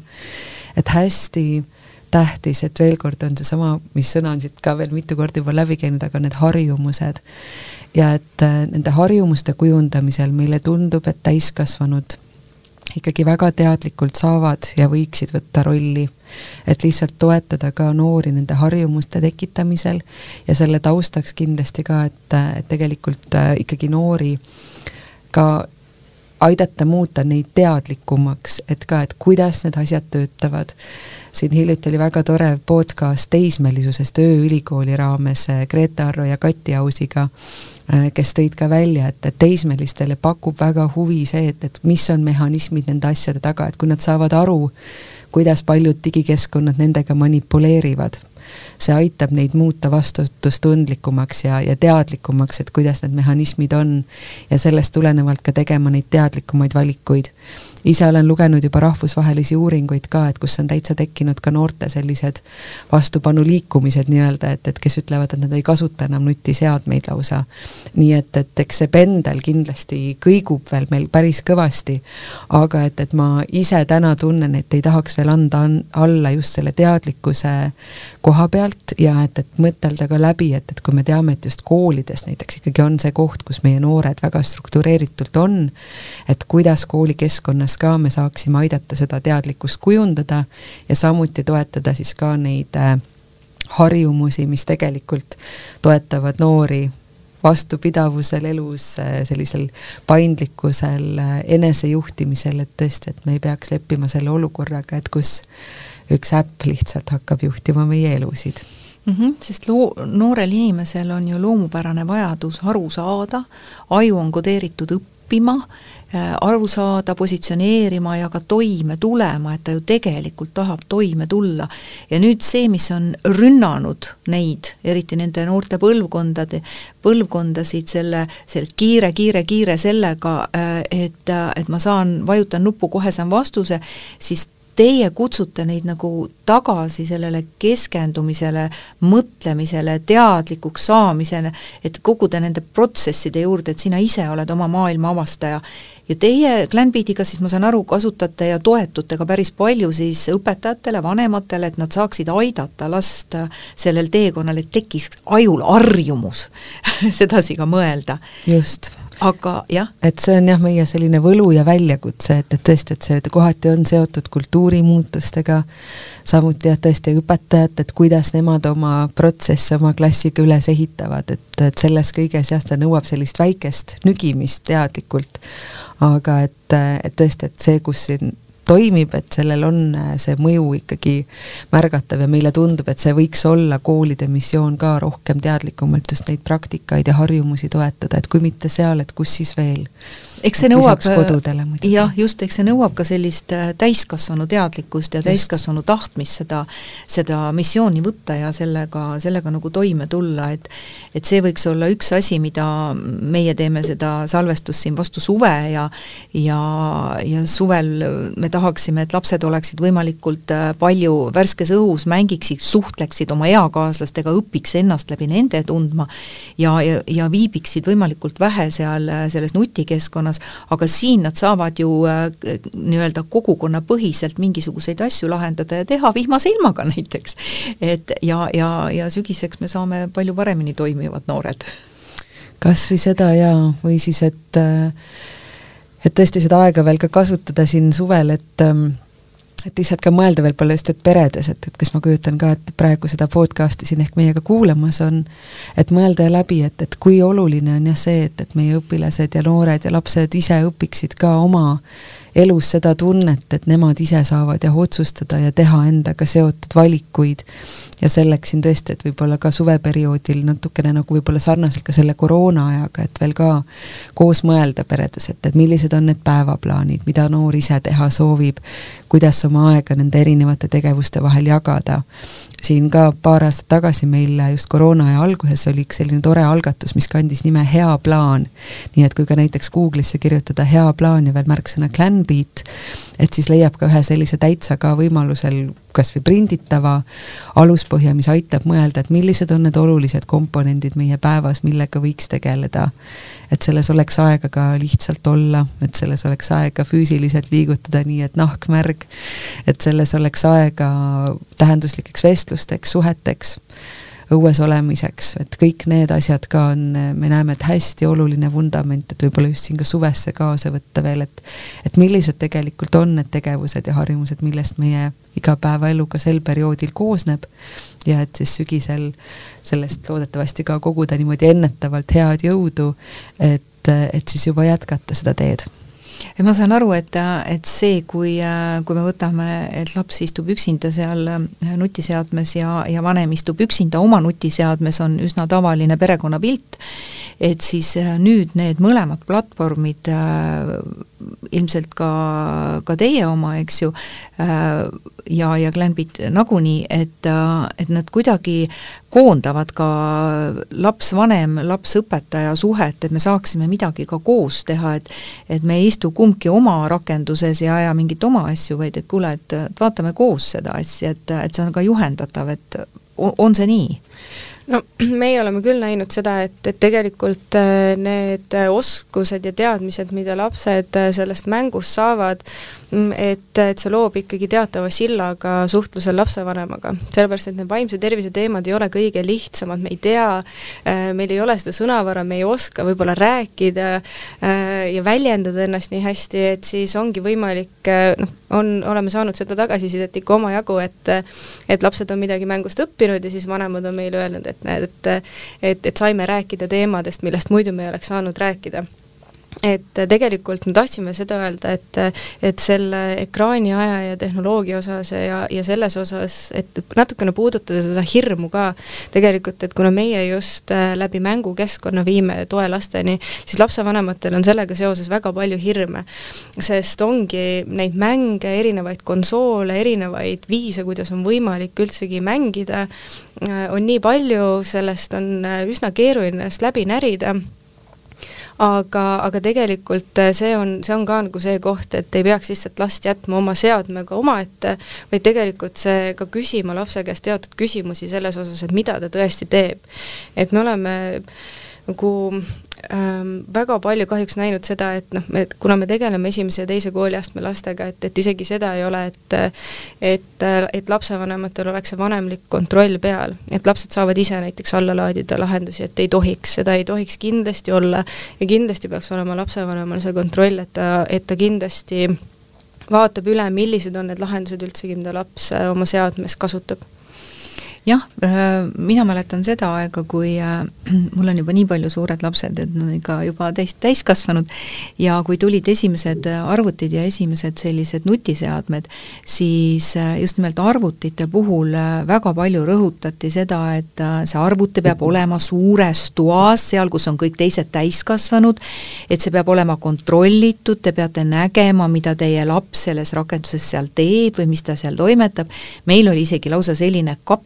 et hästi tähtis, et veel kord on seesama, mis sõna on siit ka veel mitu korda juba läbi käinud, aga need harjumused. ja et äh, nende harjumuste kujundamisel meile tundub, et täiskasvanud ikkagi väga teadlikult saavad ja võiksid võtta rolli, et lihtsalt toetada ka noori nende harjumuste tekitamisel ja selle taustaks kindlasti ka, et, et tegelikult äh, ikkagi noori ka aidata muuta neid teadlikumaks, et ka, et kuidas need asjad töötavad. siin hiljuti oli väga tore podcast teismelisusest ööülikooli raames äh, Grete Arro ja Kati Ausiga Äh, kes tõid ka välja, et, et teismelistele pakub väga huvi see, et, et mis on mehhanismid nende asjade taga, et kui nad saavad aru, kuidas paljud digikeskkonnad nendega manipuleerivad, see aitab neid muuta vastutustundlikumaks ja, ja teadlikumaks, et kuidas need mehhanismid on. ja sellest tulenevalt ka tegema neid teadlikumaid valikuid. ise olen lugenud juba rahvusvahelisi uuringuid ka, et kus on täitsa tekkinud ka noorte sellised vastupanuliikumised nii-öelda, et, et kes ütlevad, et nad ei kasuta enam nutiseadmeid lausa. nii et, et eks see pendel kindlasti kõigub veel meil päris kõvasti, aga et, et ma ise täna tunnen, et ei tahaks veel anda alla just selle teadlikkuse koha pealt ja et, et mõtelda ka läbi, et, et kui me teame, et just koolides näiteks ikkagi on see koht, kus meie noored väga struktureeritult on, et kuidas koolikeskkonnas ka me saaksime aidata seda teadlikkust kujundada ja samuti toetada siis ka neid äh, harjumusi, mis tegelikult toetavad noori vastupidavusel elus, äh, sellisel paindlikkusel, äh, enesejuhtimisel, et tõesti, et me ei peaks leppima selle olukorraga, et kus üks äpp lihtsalt hakkab juhtima meie elusid mm. -hmm, sest loo-, noorel inimesel on ju loomupärane vajadus aru saada, aju on kodeeritud õppima, äh, aru saada, positsioneerima ja ka toime tulema, et ta ju tegelikult tahab toime tulla. ja nüüd see, mis on rünnanud neid, eriti nende noorte põlvkondade, põlvkondasid selle, selle kiire, kiire, kiire sellega, äh, et, et ma saan, vajutan nuppu, kohe saan vastuse, siis teie kutsute neid nagu tagasi sellele keskendumisele, mõtlemisele, teadlikuks saamisele, et koguda nende protsesside juurde, et sina ise oled oma maailma avastaja. ja teie Glenbeatiga siis ma saan aru, kasutate ja toetute ka päris palju siis õpetajatele, vanematele, et nad saaksid aidata last sellel teekonnal, et tekiks ajul harjumus sedasi ka mõelda. just aga jah. et see on jah, meie selline võlu ja väljakutse, et, et tõesti, et see kohati on seotud kultuurimuutustega, samuti jah, tõesti õpetajad, et kuidas nemad oma protsesse oma klassiga üles ehitavad, et, et selles kõiges jah, see nõuab sellist väikest nügimist teadlikult, aga et, et tõesti, et see, kus siin toimib, et sellel on äh, see mõju ikkagi märgatav ja meile tundub, et see võiks olla koolide missioon ka rohkem teadlikumalt just neid praktikaid ja harjumusi toetada, et kui mitte seal, et kus siis veel eks see nõuab, jah, just, eks see nõuab ka sellist äh, täiskasvanu teadlikkust ja täiskasvanu tahtmist seda, seda missiooni võtta ja sellega, sellega nagu toime tulla, et et see võiks olla üks asi, mida meie teeme seda salvestust siin vastu suve ja ja, ja suvel me tahaksime, et lapsed oleksid võimalikult äh, palju värskes õhus, mängiksid, suhtleksid oma eakaaslastega, õpiks ennast läbi nende tundma ja, ja, ja viibiksid võimalikult vähe seal äh, selles nutikeskkonnas, piirkonnas, aga siin nad saavad ju äh, nii-öelda kogukonnapõhiselt mingisuguseid asju lahendada ja teha vihmase ilmaga näiteks. et ja, ja, ja sügiseks me saame palju paremini toimivad noored. kas või seda jaa, või siis, et äh, et tõesti seda aega veel ka kasutada siin suvel, et ähm, et lihtsalt ka mõelda veel palju just, et peredes, et, et kes ma kujutan ka, et praegu seda podcast'i siin ehk meiega kuulamas on, et mõelda läbi, et, et kui oluline on jah see, et, et meie õpilased ja noored ja lapsed ise õpiksid ka oma elus seda tunnet, et nemad ise saavad jah otsustada ja teha endaga seotud valikuid. ja selleks siin tõesti, et võib-olla ka suveperioodil natukene nagu võib-olla sarnaselt ka selle koroona ajaga, et veel ka koos mõelda peredes, et, et millised on need päevaplaanid, mida noor ise teha soovib, kuidas oma aega nende erinevate tegevuste vahel jagada. Siin ka paar aastat tagasi meil just koroonaaja alguses oli üks selline tore algatus, mis kandis nime Hea plaan. nii et kui ka näiteks Google'isse kirjutada hea plaan ja veel märksõna Clanbeat, et siis leiab ka ühe sellise täitsa ka võimalusel kas või prinditava aluspõhja, mis aitab mõelda, et millised on need olulised komponendid meie päevas, millega võiks tegeleda. Et selles oleks aega ka lihtsalt olla, et selles oleks aega füüsiliselt liigutada, nii et nahk märg, et selles oleks aega tähenduslikeks vestlusteks, suheteks õues olemiseks, et kõik need asjad ka on, me näeme, et hästi oluline vundament, et võib-olla just siin ka suvesse kaasa võtta veel, et et millised tegelikult on need tegevused ja harjumused, millest meie igapäevaelu ka sel perioodil koosneb. Ja et siis sügisel sellest loodetavasti ka koguda niimoodi ennetavalt head jõudu, et, et siis juba jätkata seda teed ja ma saan aru, et, et see, kui, kui me võtame, et laps istub üksinda seal nutiseadmes ja, ja vanem istub üksinda oma nutiseadmes, on üsna tavaline perekonnapilt, et siis nüüd need mõlemad platvormid ilmselt ka, ka teie oma, eks ju, ja, ja Glenbit nagunii, et, et nad kuidagi koondavad ka laps-vanem, laps-õpetaja suhet, et me saaksime midagi ka koos teha, et et me ei istu kumbki oma rakenduses ja aja mingit oma asju, vaid et kuule, et, vaatame koos seda asja, et, et see on ka juhendatav, et on see nii? No meie oleme küll näinud seda, et, et tegelikult äh, need oskused ja teadmised, mida lapsed äh, sellest mängust saavad, mm, et, et see loob ikkagi teatava silla ka suhtlusel lapsevanemaga. sellepärast, et need vaimse tervise teemad ei ole kõige lihtsamad, me ei tea, äh, meil ei ole seda sõnavara, me ei oska võib-olla rääkida ja väljendada ennast nii hästi, et siis ongi võimalik, noh, on, oleme saanud seda tagasisidet ikka omajagu, et et lapsed on midagi mängust õppinud ja siis vanemad on meile öelnud, et näed, et et, et saime rääkida teemadest, millest muidu me ei oleks saanud rääkida et tegelikult me tahtsime seda öelda, et, et selle ekraani aja ja tehnoloogia osas ja, ja selles osas, et natukene puudutada seda hirmu ka tegelikult, et kuna meie just äh, läbi mängukeskkonna viime toe lasteni, siis lapsevanematel on sellega seoses väga palju hirme. sest ongi neid mänge, erinevaid konsoole, erinevaid viise, kuidas on võimalik üldsegi mängida, äh, on nii palju, sellest on äh, üsna keeruline ennast läbi närida aga, aga tegelikult äh, see on, see on ka nagu see koht, et ei peaks lihtsalt last jätma oma seadmega omaette, vaid tegelikult see ka küsima lapse käest teatud küsimusi selles osas, et mida ta tõesti teeb. et me oleme nagu ähm, väga palju kahjuks näinud seda, et noh, et kuna me tegeleme esimese ja teise kooliastme lastega, et, et isegi seda ei ole, et et, et lapsevanematel oleks see vanemlik kontroll peal, et lapsed saavad ise näiteks alla laadida lahendusi, et ei tohiks, seda ei tohiks kindlasti olla. Ja kindlasti peaks olema lapsevanemal see kontroll, et ta, et ta kindlasti vaatab üle, millised on need lahendused üldsegi, mida laps oma seadmes kasutab jah, äh, mina mäletan seda aega, kui äh, mul on juba nii palju suured lapsed, et nad on ikka juba täis, täiskasvanud, ja kui tulid esimesed arvutid ja esimesed sellised nutiseadmed, siis äh, just nimelt arvutite puhul väga palju rõhutati seda, et see arvuti peab olema suures toas, seal, kus on kõik teised täiskasvanud, et see peab olema kontrollitud, te peate nägema, mida teie laps selles rakenduses seal teeb või mis ta seal toimetab, meil oli isegi lausa selline kapp,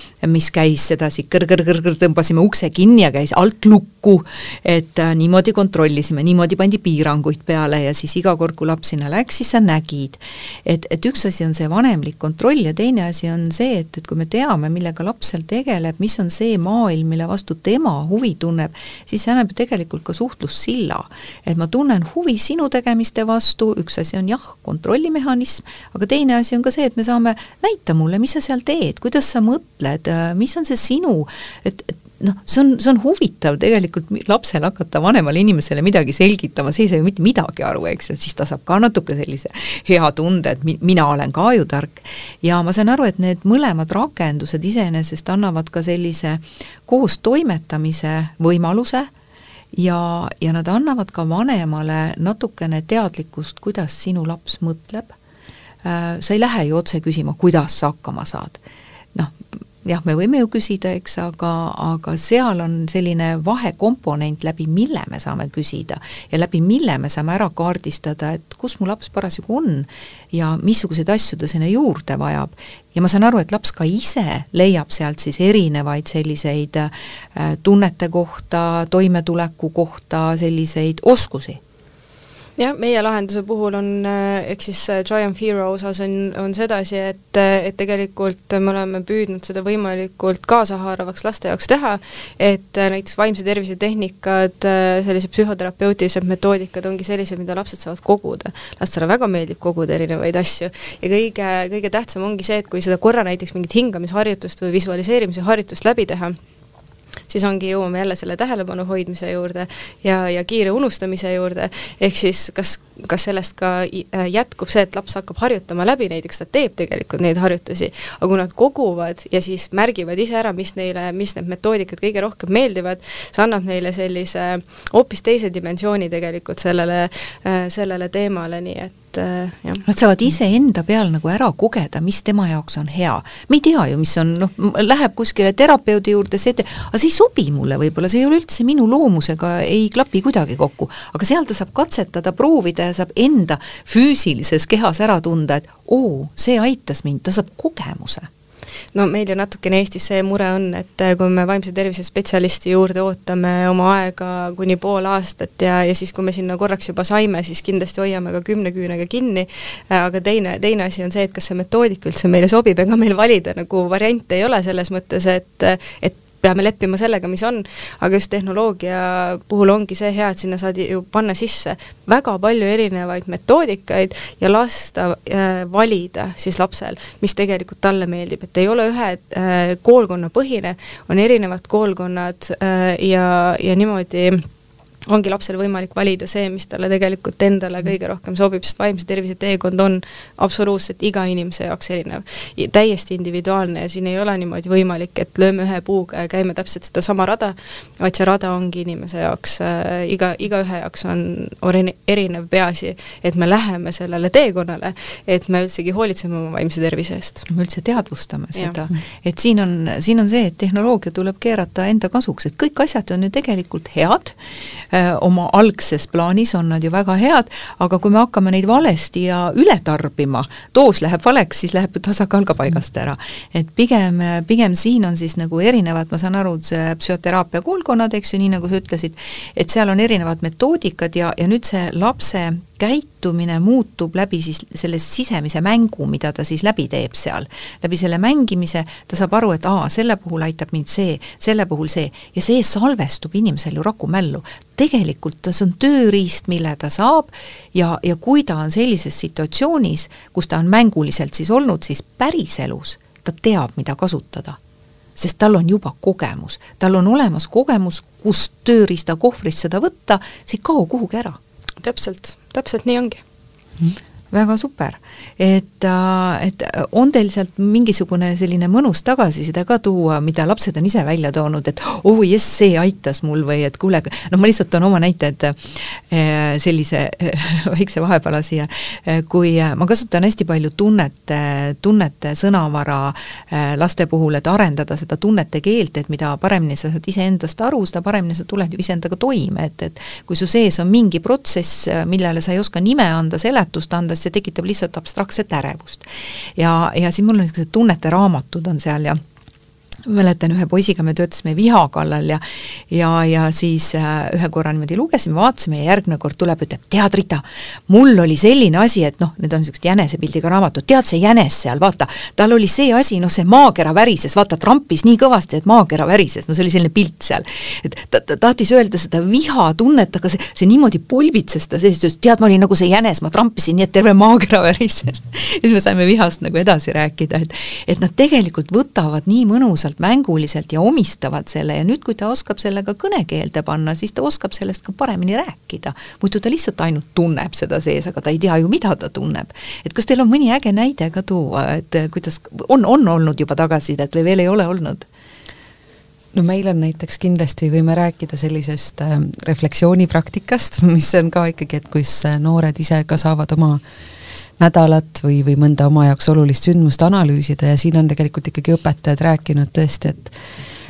mis käis sedasi kõr-kõr-kõr-kõr, tõmbasime ukse kinni ja käis alt lukku, et äh, niimoodi kontrollisime, niimoodi pandi piiranguid peale ja siis iga kord, kui laps sinna läks, siis sa nägid. et, et üks asi on see vanemlik kontroll ja teine asi on see, et, et kui me teame, millega laps seal tegeleb, mis on see maailm, mille vastu tema huvi tunneb, siis see annab ju tegelikult ka suhtlussilla. et ma tunnen huvi sinu tegemiste vastu, üks asi on jah, kontrollimehhanism, aga teine asi on ka see, et me saame, näita mulle, mis sa seal teed, kuidas sa mõtled, mis on see sinu, et, et noh, see on, see on huvitav tegelikult lapsel hakata vanemale inimesele midagi selgitama, see ei saa ju mitte midagi aru, eks ju, siis ta saab ka natuke sellise hea tunde, et mi-, mina olen ka ju tark. ja ma saan aru, et need mõlemad rakendused iseenesest annavad ka sellise koos toimetamise võimaluse ja, ja nad annavad ka vanemale natukene teadlikkust, kuidas sinu laps mõtleb. Äh, sa ei lähe ju otse küsima, kuidas sa hakkama saad. noh, jah, me võime ju küsida, eks, aga, aga seal on selline vahekomponent, läbi mille me saame küsida ja läbi mille me saame ära kaardistada, et kus mu laps parasjagu on ja missuguseid asju ta sinna juurde vajab. ja ma saan aru, et laps ka ise leiab sealt siis erinevaid selliseid äh, tunnete kohta, toimetuleku kohta selliseid oskusi jah, meie lahenduse puhul on, äh, ehk siis Triumph Hero osas on, on sedasi, et, äh, et tegelikult me oleme püüdnud seda võimalikult kaasahaaravaks laste jaoks teha, et äh, näiteks vaimse tervise tehnikad, sellised psühhoterapeutilised metoodikad ongi sellised, mida lapsed saavad koguda. lastele väga meeldib koguda erinevaid asju ja kõige, kõige tähtsam ongi see, et kui seda korra näiteks mingit hingamisharjutust või visualiseerimise harjutust läbi teha, siis ongi, jõuame jälle selle tähelepanu hoidmise juurde ja, ja kiire unustamise juurde, ehk siis kas, kas sellest ka äh, jätkub see, et laps hakkab harjutama läbi, näiteks ta teeb tegelikult neid harjutusi, aga kui nad koguvad ja siis märgivad ise ära, mis neile, mis need metoodikad kõige rohkem meeldivad, see annab neile sellise hoopis teise dimensiooni tegelikult sellele, äh, sellele teemale, nii et äh, jah. Nad saavad iseenda peal nagu ära kogeda, mis tema jaoks on hea. me ei tea ju, mis on, noh, läheb kuskile terapeudi juurde, see, aga see ei sobi mulle võib-olla, see ei ole üldse minu loomusega, ei klapi kuidagi kokku. aga seal ta saab katsetada, proovida ja saab enda füüsilises kehas ära tunda, et oo, see aitas mind, ta saab kogemuse. No meil ju natukene Eestis see mure on, et äh, kui me vaimse tervise spetsialisti juurde ootame oma aega kuni pool aastat ja, ja siis, kui me sinna korraks juba saime, siis kindlasti hoiame ka kümne küünega kinni, aga teine, teine asi on see, et kas see metoodika üldse meile sobib, ega meil valida nagu variante ei ole selles mõttes, et, et peame leppima sellega, mis on, aga just tehnoloogia puhul ongi see hea, et sinna saad ju panna sisse väga palju erinevaid metoodikaid ja lasta äh, valida siis lapsel, mis tegelikult talle meeldib, et ei ole ühe äh, koolkonna põhine, on erinevad koolkonnad äh, ja, ja niimoodi ongi lapsel võimalik valida see, mis talle tegelikult endale mm. kõige rohkem sobib, sest vaimse tervise teekond on absoluutselt iga inimese jaoks erinev. täiesti individuaalne ja siin ei ole niimoodi võimalik, et lööme ühe puuga ja käime täpselt sedasama rada, vaid see rada ongi inimese jaoks äh,, iga, igaühe jaoks on erinev, peaasi, et me läheme sellele teekonnale, et me üldsegi hoolitseme oma vaimse tervise eest. me üldse teadvustame seda, et siin on, siin on see, et tehnoloogia tuleb keerata enda kasuks, et kõik asjad on ju tegelikult head, oma algses plaanis on nad ju väga head, aga kui me hakkame neid valesti ja üle tarbima, doos läheb valeks, siis läheb tasakaal ka paigast ära. et pigem, pigem siin on siis nagu erinevad, ma saan aru, see psühhoteraapia koolkonnad, eks ju, nii nagu sa ütlesid, et seal on erinevad metoodikad ja, ja nüüd see lapse käitumine muutub läbi siis selle sisemise mängu, mida ta siis läbi teeb seal. läbi selle mängimise ta saab aru, et aa, selle puhul aitab mind see, selle puhul see ja see salvestub inimesel ju rakumällu. tegelikult see on tööriist, mille ta saab ja, ja kui ta on sellises situatsioonis, kus ta on mänguliselt siis olnud, siis päriselus ta teab, mida kasutada sest tal on juba kogemus, tal on olemas kogemus, kust tööriistakohvrist seda võtta, see ei kao kuhugi ära. Täpselt täpselt nii ongi. Mm väga super. et, äh, et on teil sealt mingisugune selline mõnus tagasiside ka tuua, mida lapsed on ise välja toonud, et oh jess, see aitas mul või et kuule, noh, ma lihtsalt toon oma näite, et äh, sellise väikse vahepala siia, kui äh, ma kasutan hästi palju tunnete, tunnete sõnavara laste puhul, et arendada seda tunnete keelt, et mida paremini sa saad iseendast aru, seda paremini sa tuled ju iseendaga toime, et, et kui su sees on mingi protsess, millele sa ei oska nime anda, seletust anda, sest see tekitab lihtsalt abstraktset ärevust. ja, ja siis mul on niisugused tunnete raamatud on seal ja mäletan, ühe poisiga me töötasime viha kallal ja ja, ja siis äh, ühe korra niimoodi lugesime, vaatasime ja järgmine kord tuleb, ütleb, tead, Rita, mul oli selline asi, et noh, need on niisugused jänesepildiga raamatud, tead, see jänes seal, vaata, tal oli see asi, noh, see maakera värises, vaata, trampis nii kõvasti, et maakera värises, no see oli selline pilt seal. et ta, ta tahtis öelda seda vihatunnet, aga see, see niimoodi pulbitses ta sees, ütles, tead, ma olin nagu see jänes, ma trampisin nii, et terve maakera värises. ja siis me saime vihast nagu edasi rääkida, et et nad tegelikult võtavad nii mõnusalt lihtsalt mänguliselt ja omistavad selle ja nüüd, kui ta oskab selle ka kõnekeelde panna, siis ta oskab sellest ka paremini rääkida. muidu ta lihtsalt ainult tunneb seda sees, aga ta ei tea ju, mida ta tunneb. et kas teil on mõni äge näide ka tuua, et kuidas, on, on olnud juba tagasisidet või veel ei ole olnud? no meil on näiteks kindlasti, võime rääkida sellisest äh, refleksioonipraktikast, mis on ka ikkagi, et kus äh, noored ise ka saavad oma nädalat või, või mõnda oma jaoks olulist sündmust analüüsida ja siin on tegelikult ikkagi õpetajad rääkinud tõesti, et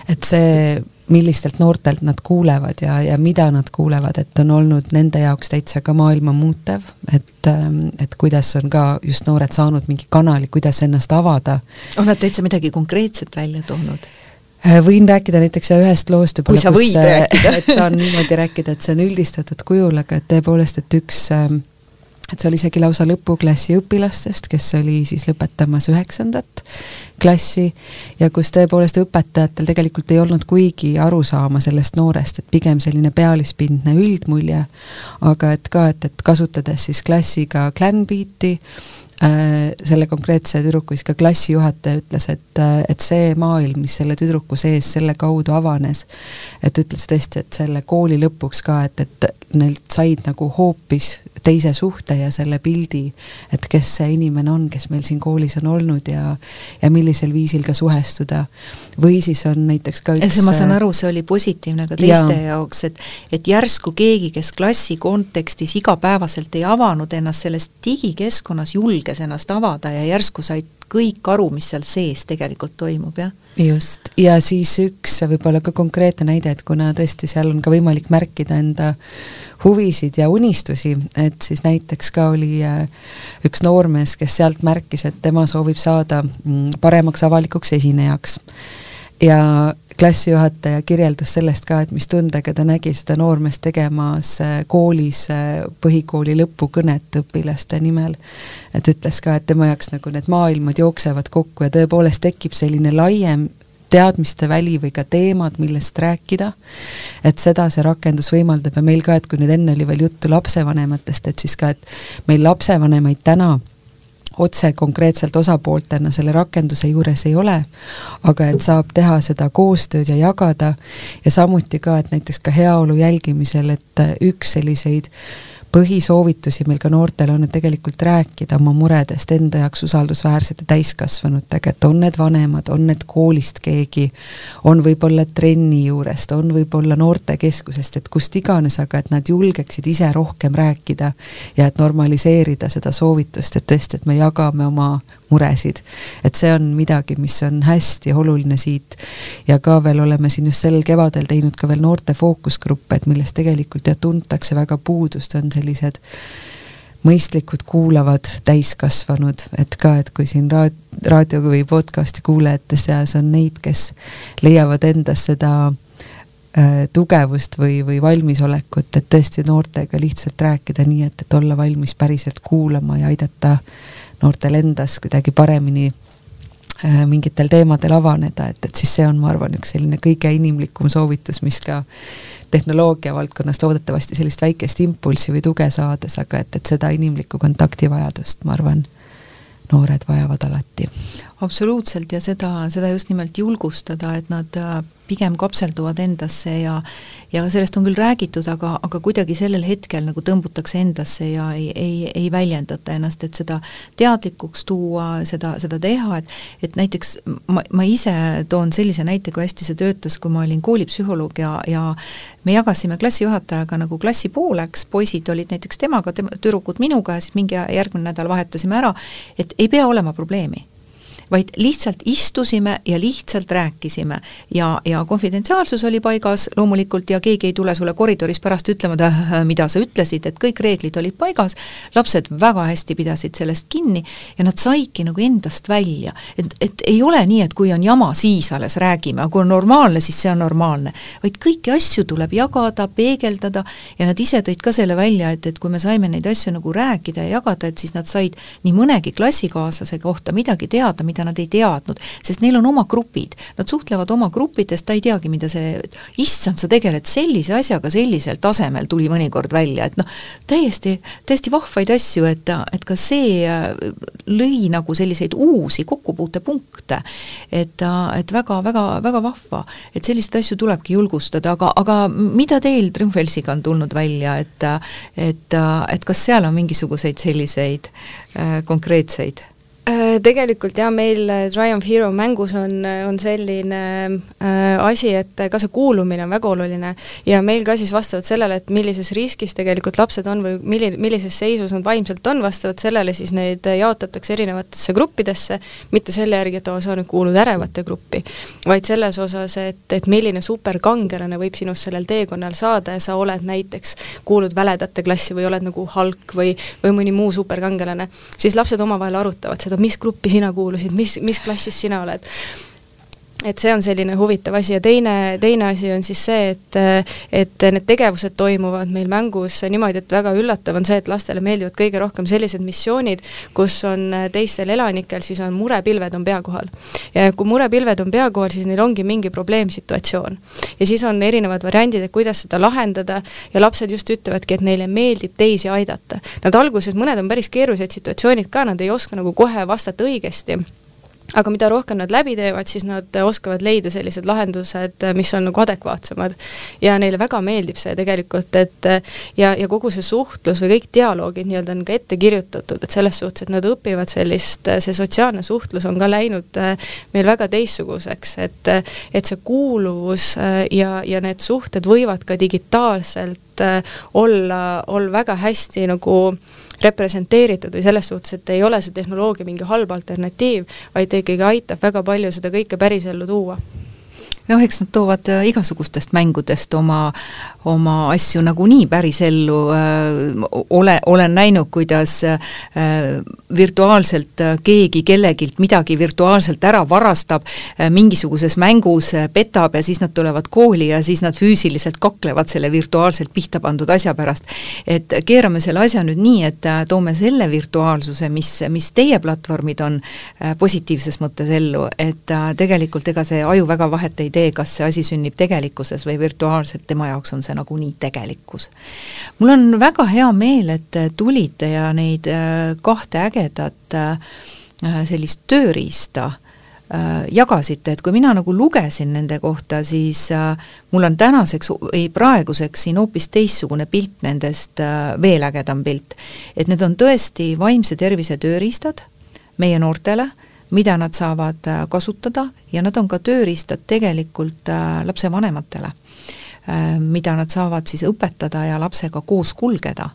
et see, millistelt noortelt nad kuulevad ja, ja mida nad kuulevad, et on olnud nende jaoks täitsa ka maailma muutev, et, ähm, et kuidas on ka just noored saanud mingi kanali, kuidas ennast avada. on nad täitsa midagi konkreetset välja toonud? Äh, võin rääkida näiteks ühest loost võib-olla, kus, äh, et saan niimoodi rääkida, et see on üldistatud kujul, aga et tõepoolest, et üks ähm, et see oli isegi lausa lõpuklassi õpilastest, kes oli siis lõpetamas üheksandat klassi ja kus tõepoolest õpetajatel tegelikult ei olnud kuigi aru saama sellest noorest, et pigem selline pealispindne üldmulje, aga et ka, et, et kasutades siis klassiga Glenbeati äh,, selle konkreetse tüdruku siis ka klassijuhataja ütles, et, et see maailm, mis selle tüdruku sees selle kaudu avanes, et ütles tõesti, et selle kooli lõpuks ka, et, et neilt said nagu hoopis teise suhte ja selle pildi, et kes see inimene on, kes meil siin koolis on olnud ja ja millisel viisil ka suhestuda. või siis on näiteks ka üks ma saan aru, see oli positiivne ka teiste ja. jaoks, et et järsku keegi, kes klassi kontekstis igapäevaselt ei avanud ennast selles digikeskkonnas, julges ennast avada ja järsku said kõik aru, mis seal sees tegelikult toimub, jah? just, ja siis üks võib-olla ka konkreetne näide, et kuna tõesti seal on ka võimalik märkida enda huvisid ja unistusi, et siis näiteks ka oli äh, üks noormees, kes sealt märkis, et tema soovib saada mm, paremaks avalikuks esinejaks. ja klassijuhataja kirjeldus sellest ka, et mis tundega ta nägi seda noormeest tegemas äh, koolis äh, põhikooli lõpukõnet õpilaste nimel. et ütles ka, et tema jaoks nagu need maailmad jooksevad kokku ja tõepoolest tekib selline laiem teadmiste väli või ka teemad, millest rääkida, et seda see rakendus võimaldab ja meil ka, et kui nüüd enne oli veel juttu lapsevanematest, et siis ka, et meil lapsevanemaid täna otse konkreetselt osapooltena selle rakenduse juures ei ole, aga et saab teha seda koostööd ja jagada ja samuti ka, et näiteks ka heaolu jälgimisel, et üks selliseid äh, põhisoovitusi meil ka noortele on, et tegelikult rääkida oma muredest enda jaoks usaldusväärsete täiskasvanutega, et on need vanemad, on need koolist keegi, on võib-olla trenni juurest, on võib-olla noortekeskusest, et kust iganes, aga et nad julgeksid ise rohkem rääkida ja et normaliseerida seda soovitust, et tõesti, et me jagame oma muresid. et see on midagi, mis on hästi oluline siit ja ka veel oleme siin just sel kevadel teinud ka veel noorte fookusgruppe, et millest tegelikult jah, tuntakse väga puudust, on sellised mõistlikud, kuulavad täiskasvanud, et ka, et kui siin raad-, raadio või podcast'i kuulajate seas on neid, kes leiavad endas seda äh, tugevust või, või valmisolekut, et tõesti noortega lihtsalt rääkida nii, et, et olla valmis päriselt kuulama ja aidata äh, noortel endas kuidagi paremini äh, mingitel teemadel avaneda, et, et siis see on, ma arvan, üks selline kõige inimlikum soovitus, mis ka tehnoloogia valdkonnast loodetavasti sellist väikest impulssi või tuge saades, aga et, et seda inimlikku kontaktivajadust, ma arvan, noored vajavad alati. Absoluutselt ja seda, seda just nimelt julgustada, et nad äh, pigem kapselduvad endasse ja ja sellest on küll räägitud, aga, aga kuidagi sellel hetkel nagu tõmbutakse endasse ja ei, ei, ei väljendata ennast, et seda teadlikuks tuua, seda, seda teha, et et näiteks ma, ma ise toon sellise näite, kui hästi see töötas, kui ma olin koolipsühholoog ja, ja me jagasime klassijuhatajaga nagu klassi pooleks, poisid olid näiteks temaga, tema, tüdrukud minuga ja siis mingi järgmine nädal vahetasime ära, et ei pea olema probleemi vaid lihtsalt istusime ja lihtsalt rääkisime. ja, ja konfidentsiaalsus oli paigas loomulikult ja keegi ei tule sulle koridoris pärast ütlema, et äh, mida sa ütlesid, et kõik reeglid olid paigas, lapsed väga hästi pidasid sellest kinni ja nad saidki nagu endast välja. et, et ei ole nii, et kui on jama, siis alles räägime, aga kui on normaalne, siis see on normaalne. vaid kõiki asju tuleb jagada, peegeldada ja nad ise tõid ka selle välja, et, et kui me saime neid asju nagu rääkida ja jagada, et siis nad said nii mõnegi klassikaaslase kohta midagi teada, mida mida nad ei teadnud, sest neil on oma grupid, nad suhtlevad oma gruppides, ta ei teagi, mida see, issand, sa tegeled sellise asjaga sellisel tasemel, tuli mõnikord välja, et noh, täiesti, täiesti vahvaid asju, et, et ka see äh, lõi nagu selliseid uusi kokkupuutepunkte. et, et väga-väga, väga vahva, et selliseid asju tulebki julgustada, aga, aga mida teil Triumfelsiga on tulnud välja, et et, et kas seal on mingisuguseid selliseid äh, konkreetseid tegelikult jah, meil äh, Triumph Hero mängus on, äh, on selline äh, asi, et ka see kuulumine on väga oluline. Ja meil ka siis vastavalt sellele, et millises riskis tegelikult lapsed on või milli-, millises seisus nad vaimselt on, vastavalt sellele siis neid jaotatakse erinevatesse gruppidesse, mitte selle järgi, et oo, sa nüüd kuulud ärevate gruppi, vaid selles osas, et, et milline superkangelane võib sinust sellel teekonnal saada ja sa oled näiteks, kuulud väledate klassi või oled nagu Hulk või, või mõni muu superkangelane, siis lapsed omavahel arutavad seda, mis gruppi sina kuulusid, mis, mis klassis sina oled et see on selline huvitav asi ja teine, teine asi on siis see, et et need tegevused toimuvad meil mängus niimoodi, et väga üllatav on see, et lastele meeldivad kõige rohkem sellised missioonid, kus on teistel elanikel, siis on murepilved on pea kohal. ja kui murepilved on pea kohal, siis neil ongi mingi probleemsituatsioon. ja siis on erinevad variandid, et kuidas seda lahendada ja lapsed just ütlevadki, et neile meeldib teisi aidata. Nad alguses, mõned on päris keerulised situatsioonid ka, nad ei oska nagu kohe vastata õigesti aga mida rohkem nad läbi teevad, siis nad oskavad leida sellised lahendused, mis on nagu adekvaatsemad. ja neile väga meeldib see tegelikult, et ja, ja kogu see suhtlus või kõik dialoogid nii-öelda on ka ette kirjutatud, et selles suhtes, et nad õpivad sellist, see sotsiaalne suhtlus on ka läinud meil väga teistsuguseks, et et see kuuluvus ja, ja need suhted võivad ka digitaalselt olla, olla väga hästi nagu äh, representeeritud või selles suhtes, et ei ole see tehnoloogia mingi halb alternatiiv, vaid ta ikkagi aitab väga palju seda kõike pärisellu tuua noh, eks nad toovad äh, igasugustest mängudest oma, oma asju nagunii pärisellu, äh, ole, olen näinud, kuidas äh, virtuaalselt keegi kellegilt midagi virtuaalselt ära varastab, mingisuguses mängus petab ja siis nad tulevad kooli ja siis nad füüsiliselt kaklevad selle virtuaalselt pihta pandud asja pärast. et keerame selle asja nüüd nii, et toome selle virtuaalsuse, mis, mis teie platvormid on, positiivses mõttes ellu, et tegelikult ega see aju väga vahet ei tee, see, kas see asi sünnib tegelikkuses või virtuaalselt, tema jaoks on see nagunii tegelikkus. mul on väga hea meel, et tulite ja neid äh, kahte ägedat äh, sellist tööriista äh, jagasite, et kui mina nagu lugesin nende kohta, siis mul on tänaseks või praeguseks siin hoopis teistsugune pilt nendest, veel ägedam pilt. et need on tõesti vaimse tervise tööriistad meie noortele mida nad saavad äh, kasutada ja nad on ka tööriistad tegelikult äh, lapsevanematele, äh, mida nad saavad siis õpetada ja lapsega koos kulgeda.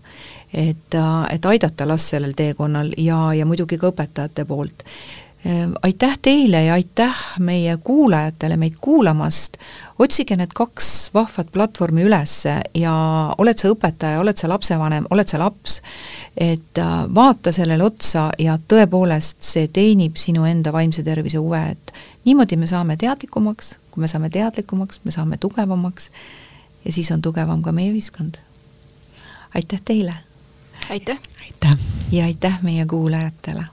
et, et aidata last sellel teekonnal ja, ja muidugi ka õpetajate poolt aitäh teile ja aitäh meie kuulajatele meid kuulamast, otsige need kaks vahvat platvormi üles ja oled sa õpetaja, oled sa lapsevanem, oled sa laps, et äh, vaata sellele otsa ja tõepoolest, see teenib sinu enda vaimse tervise huve, et niimoodi me saame teadlikumaks, kui me saame teadlikumaks, me saame tugevamaks ja siis on tugevam ka meie ühiskond. aitäh teile! aitäh! aitäh! ja aitäh meie kuulajatele!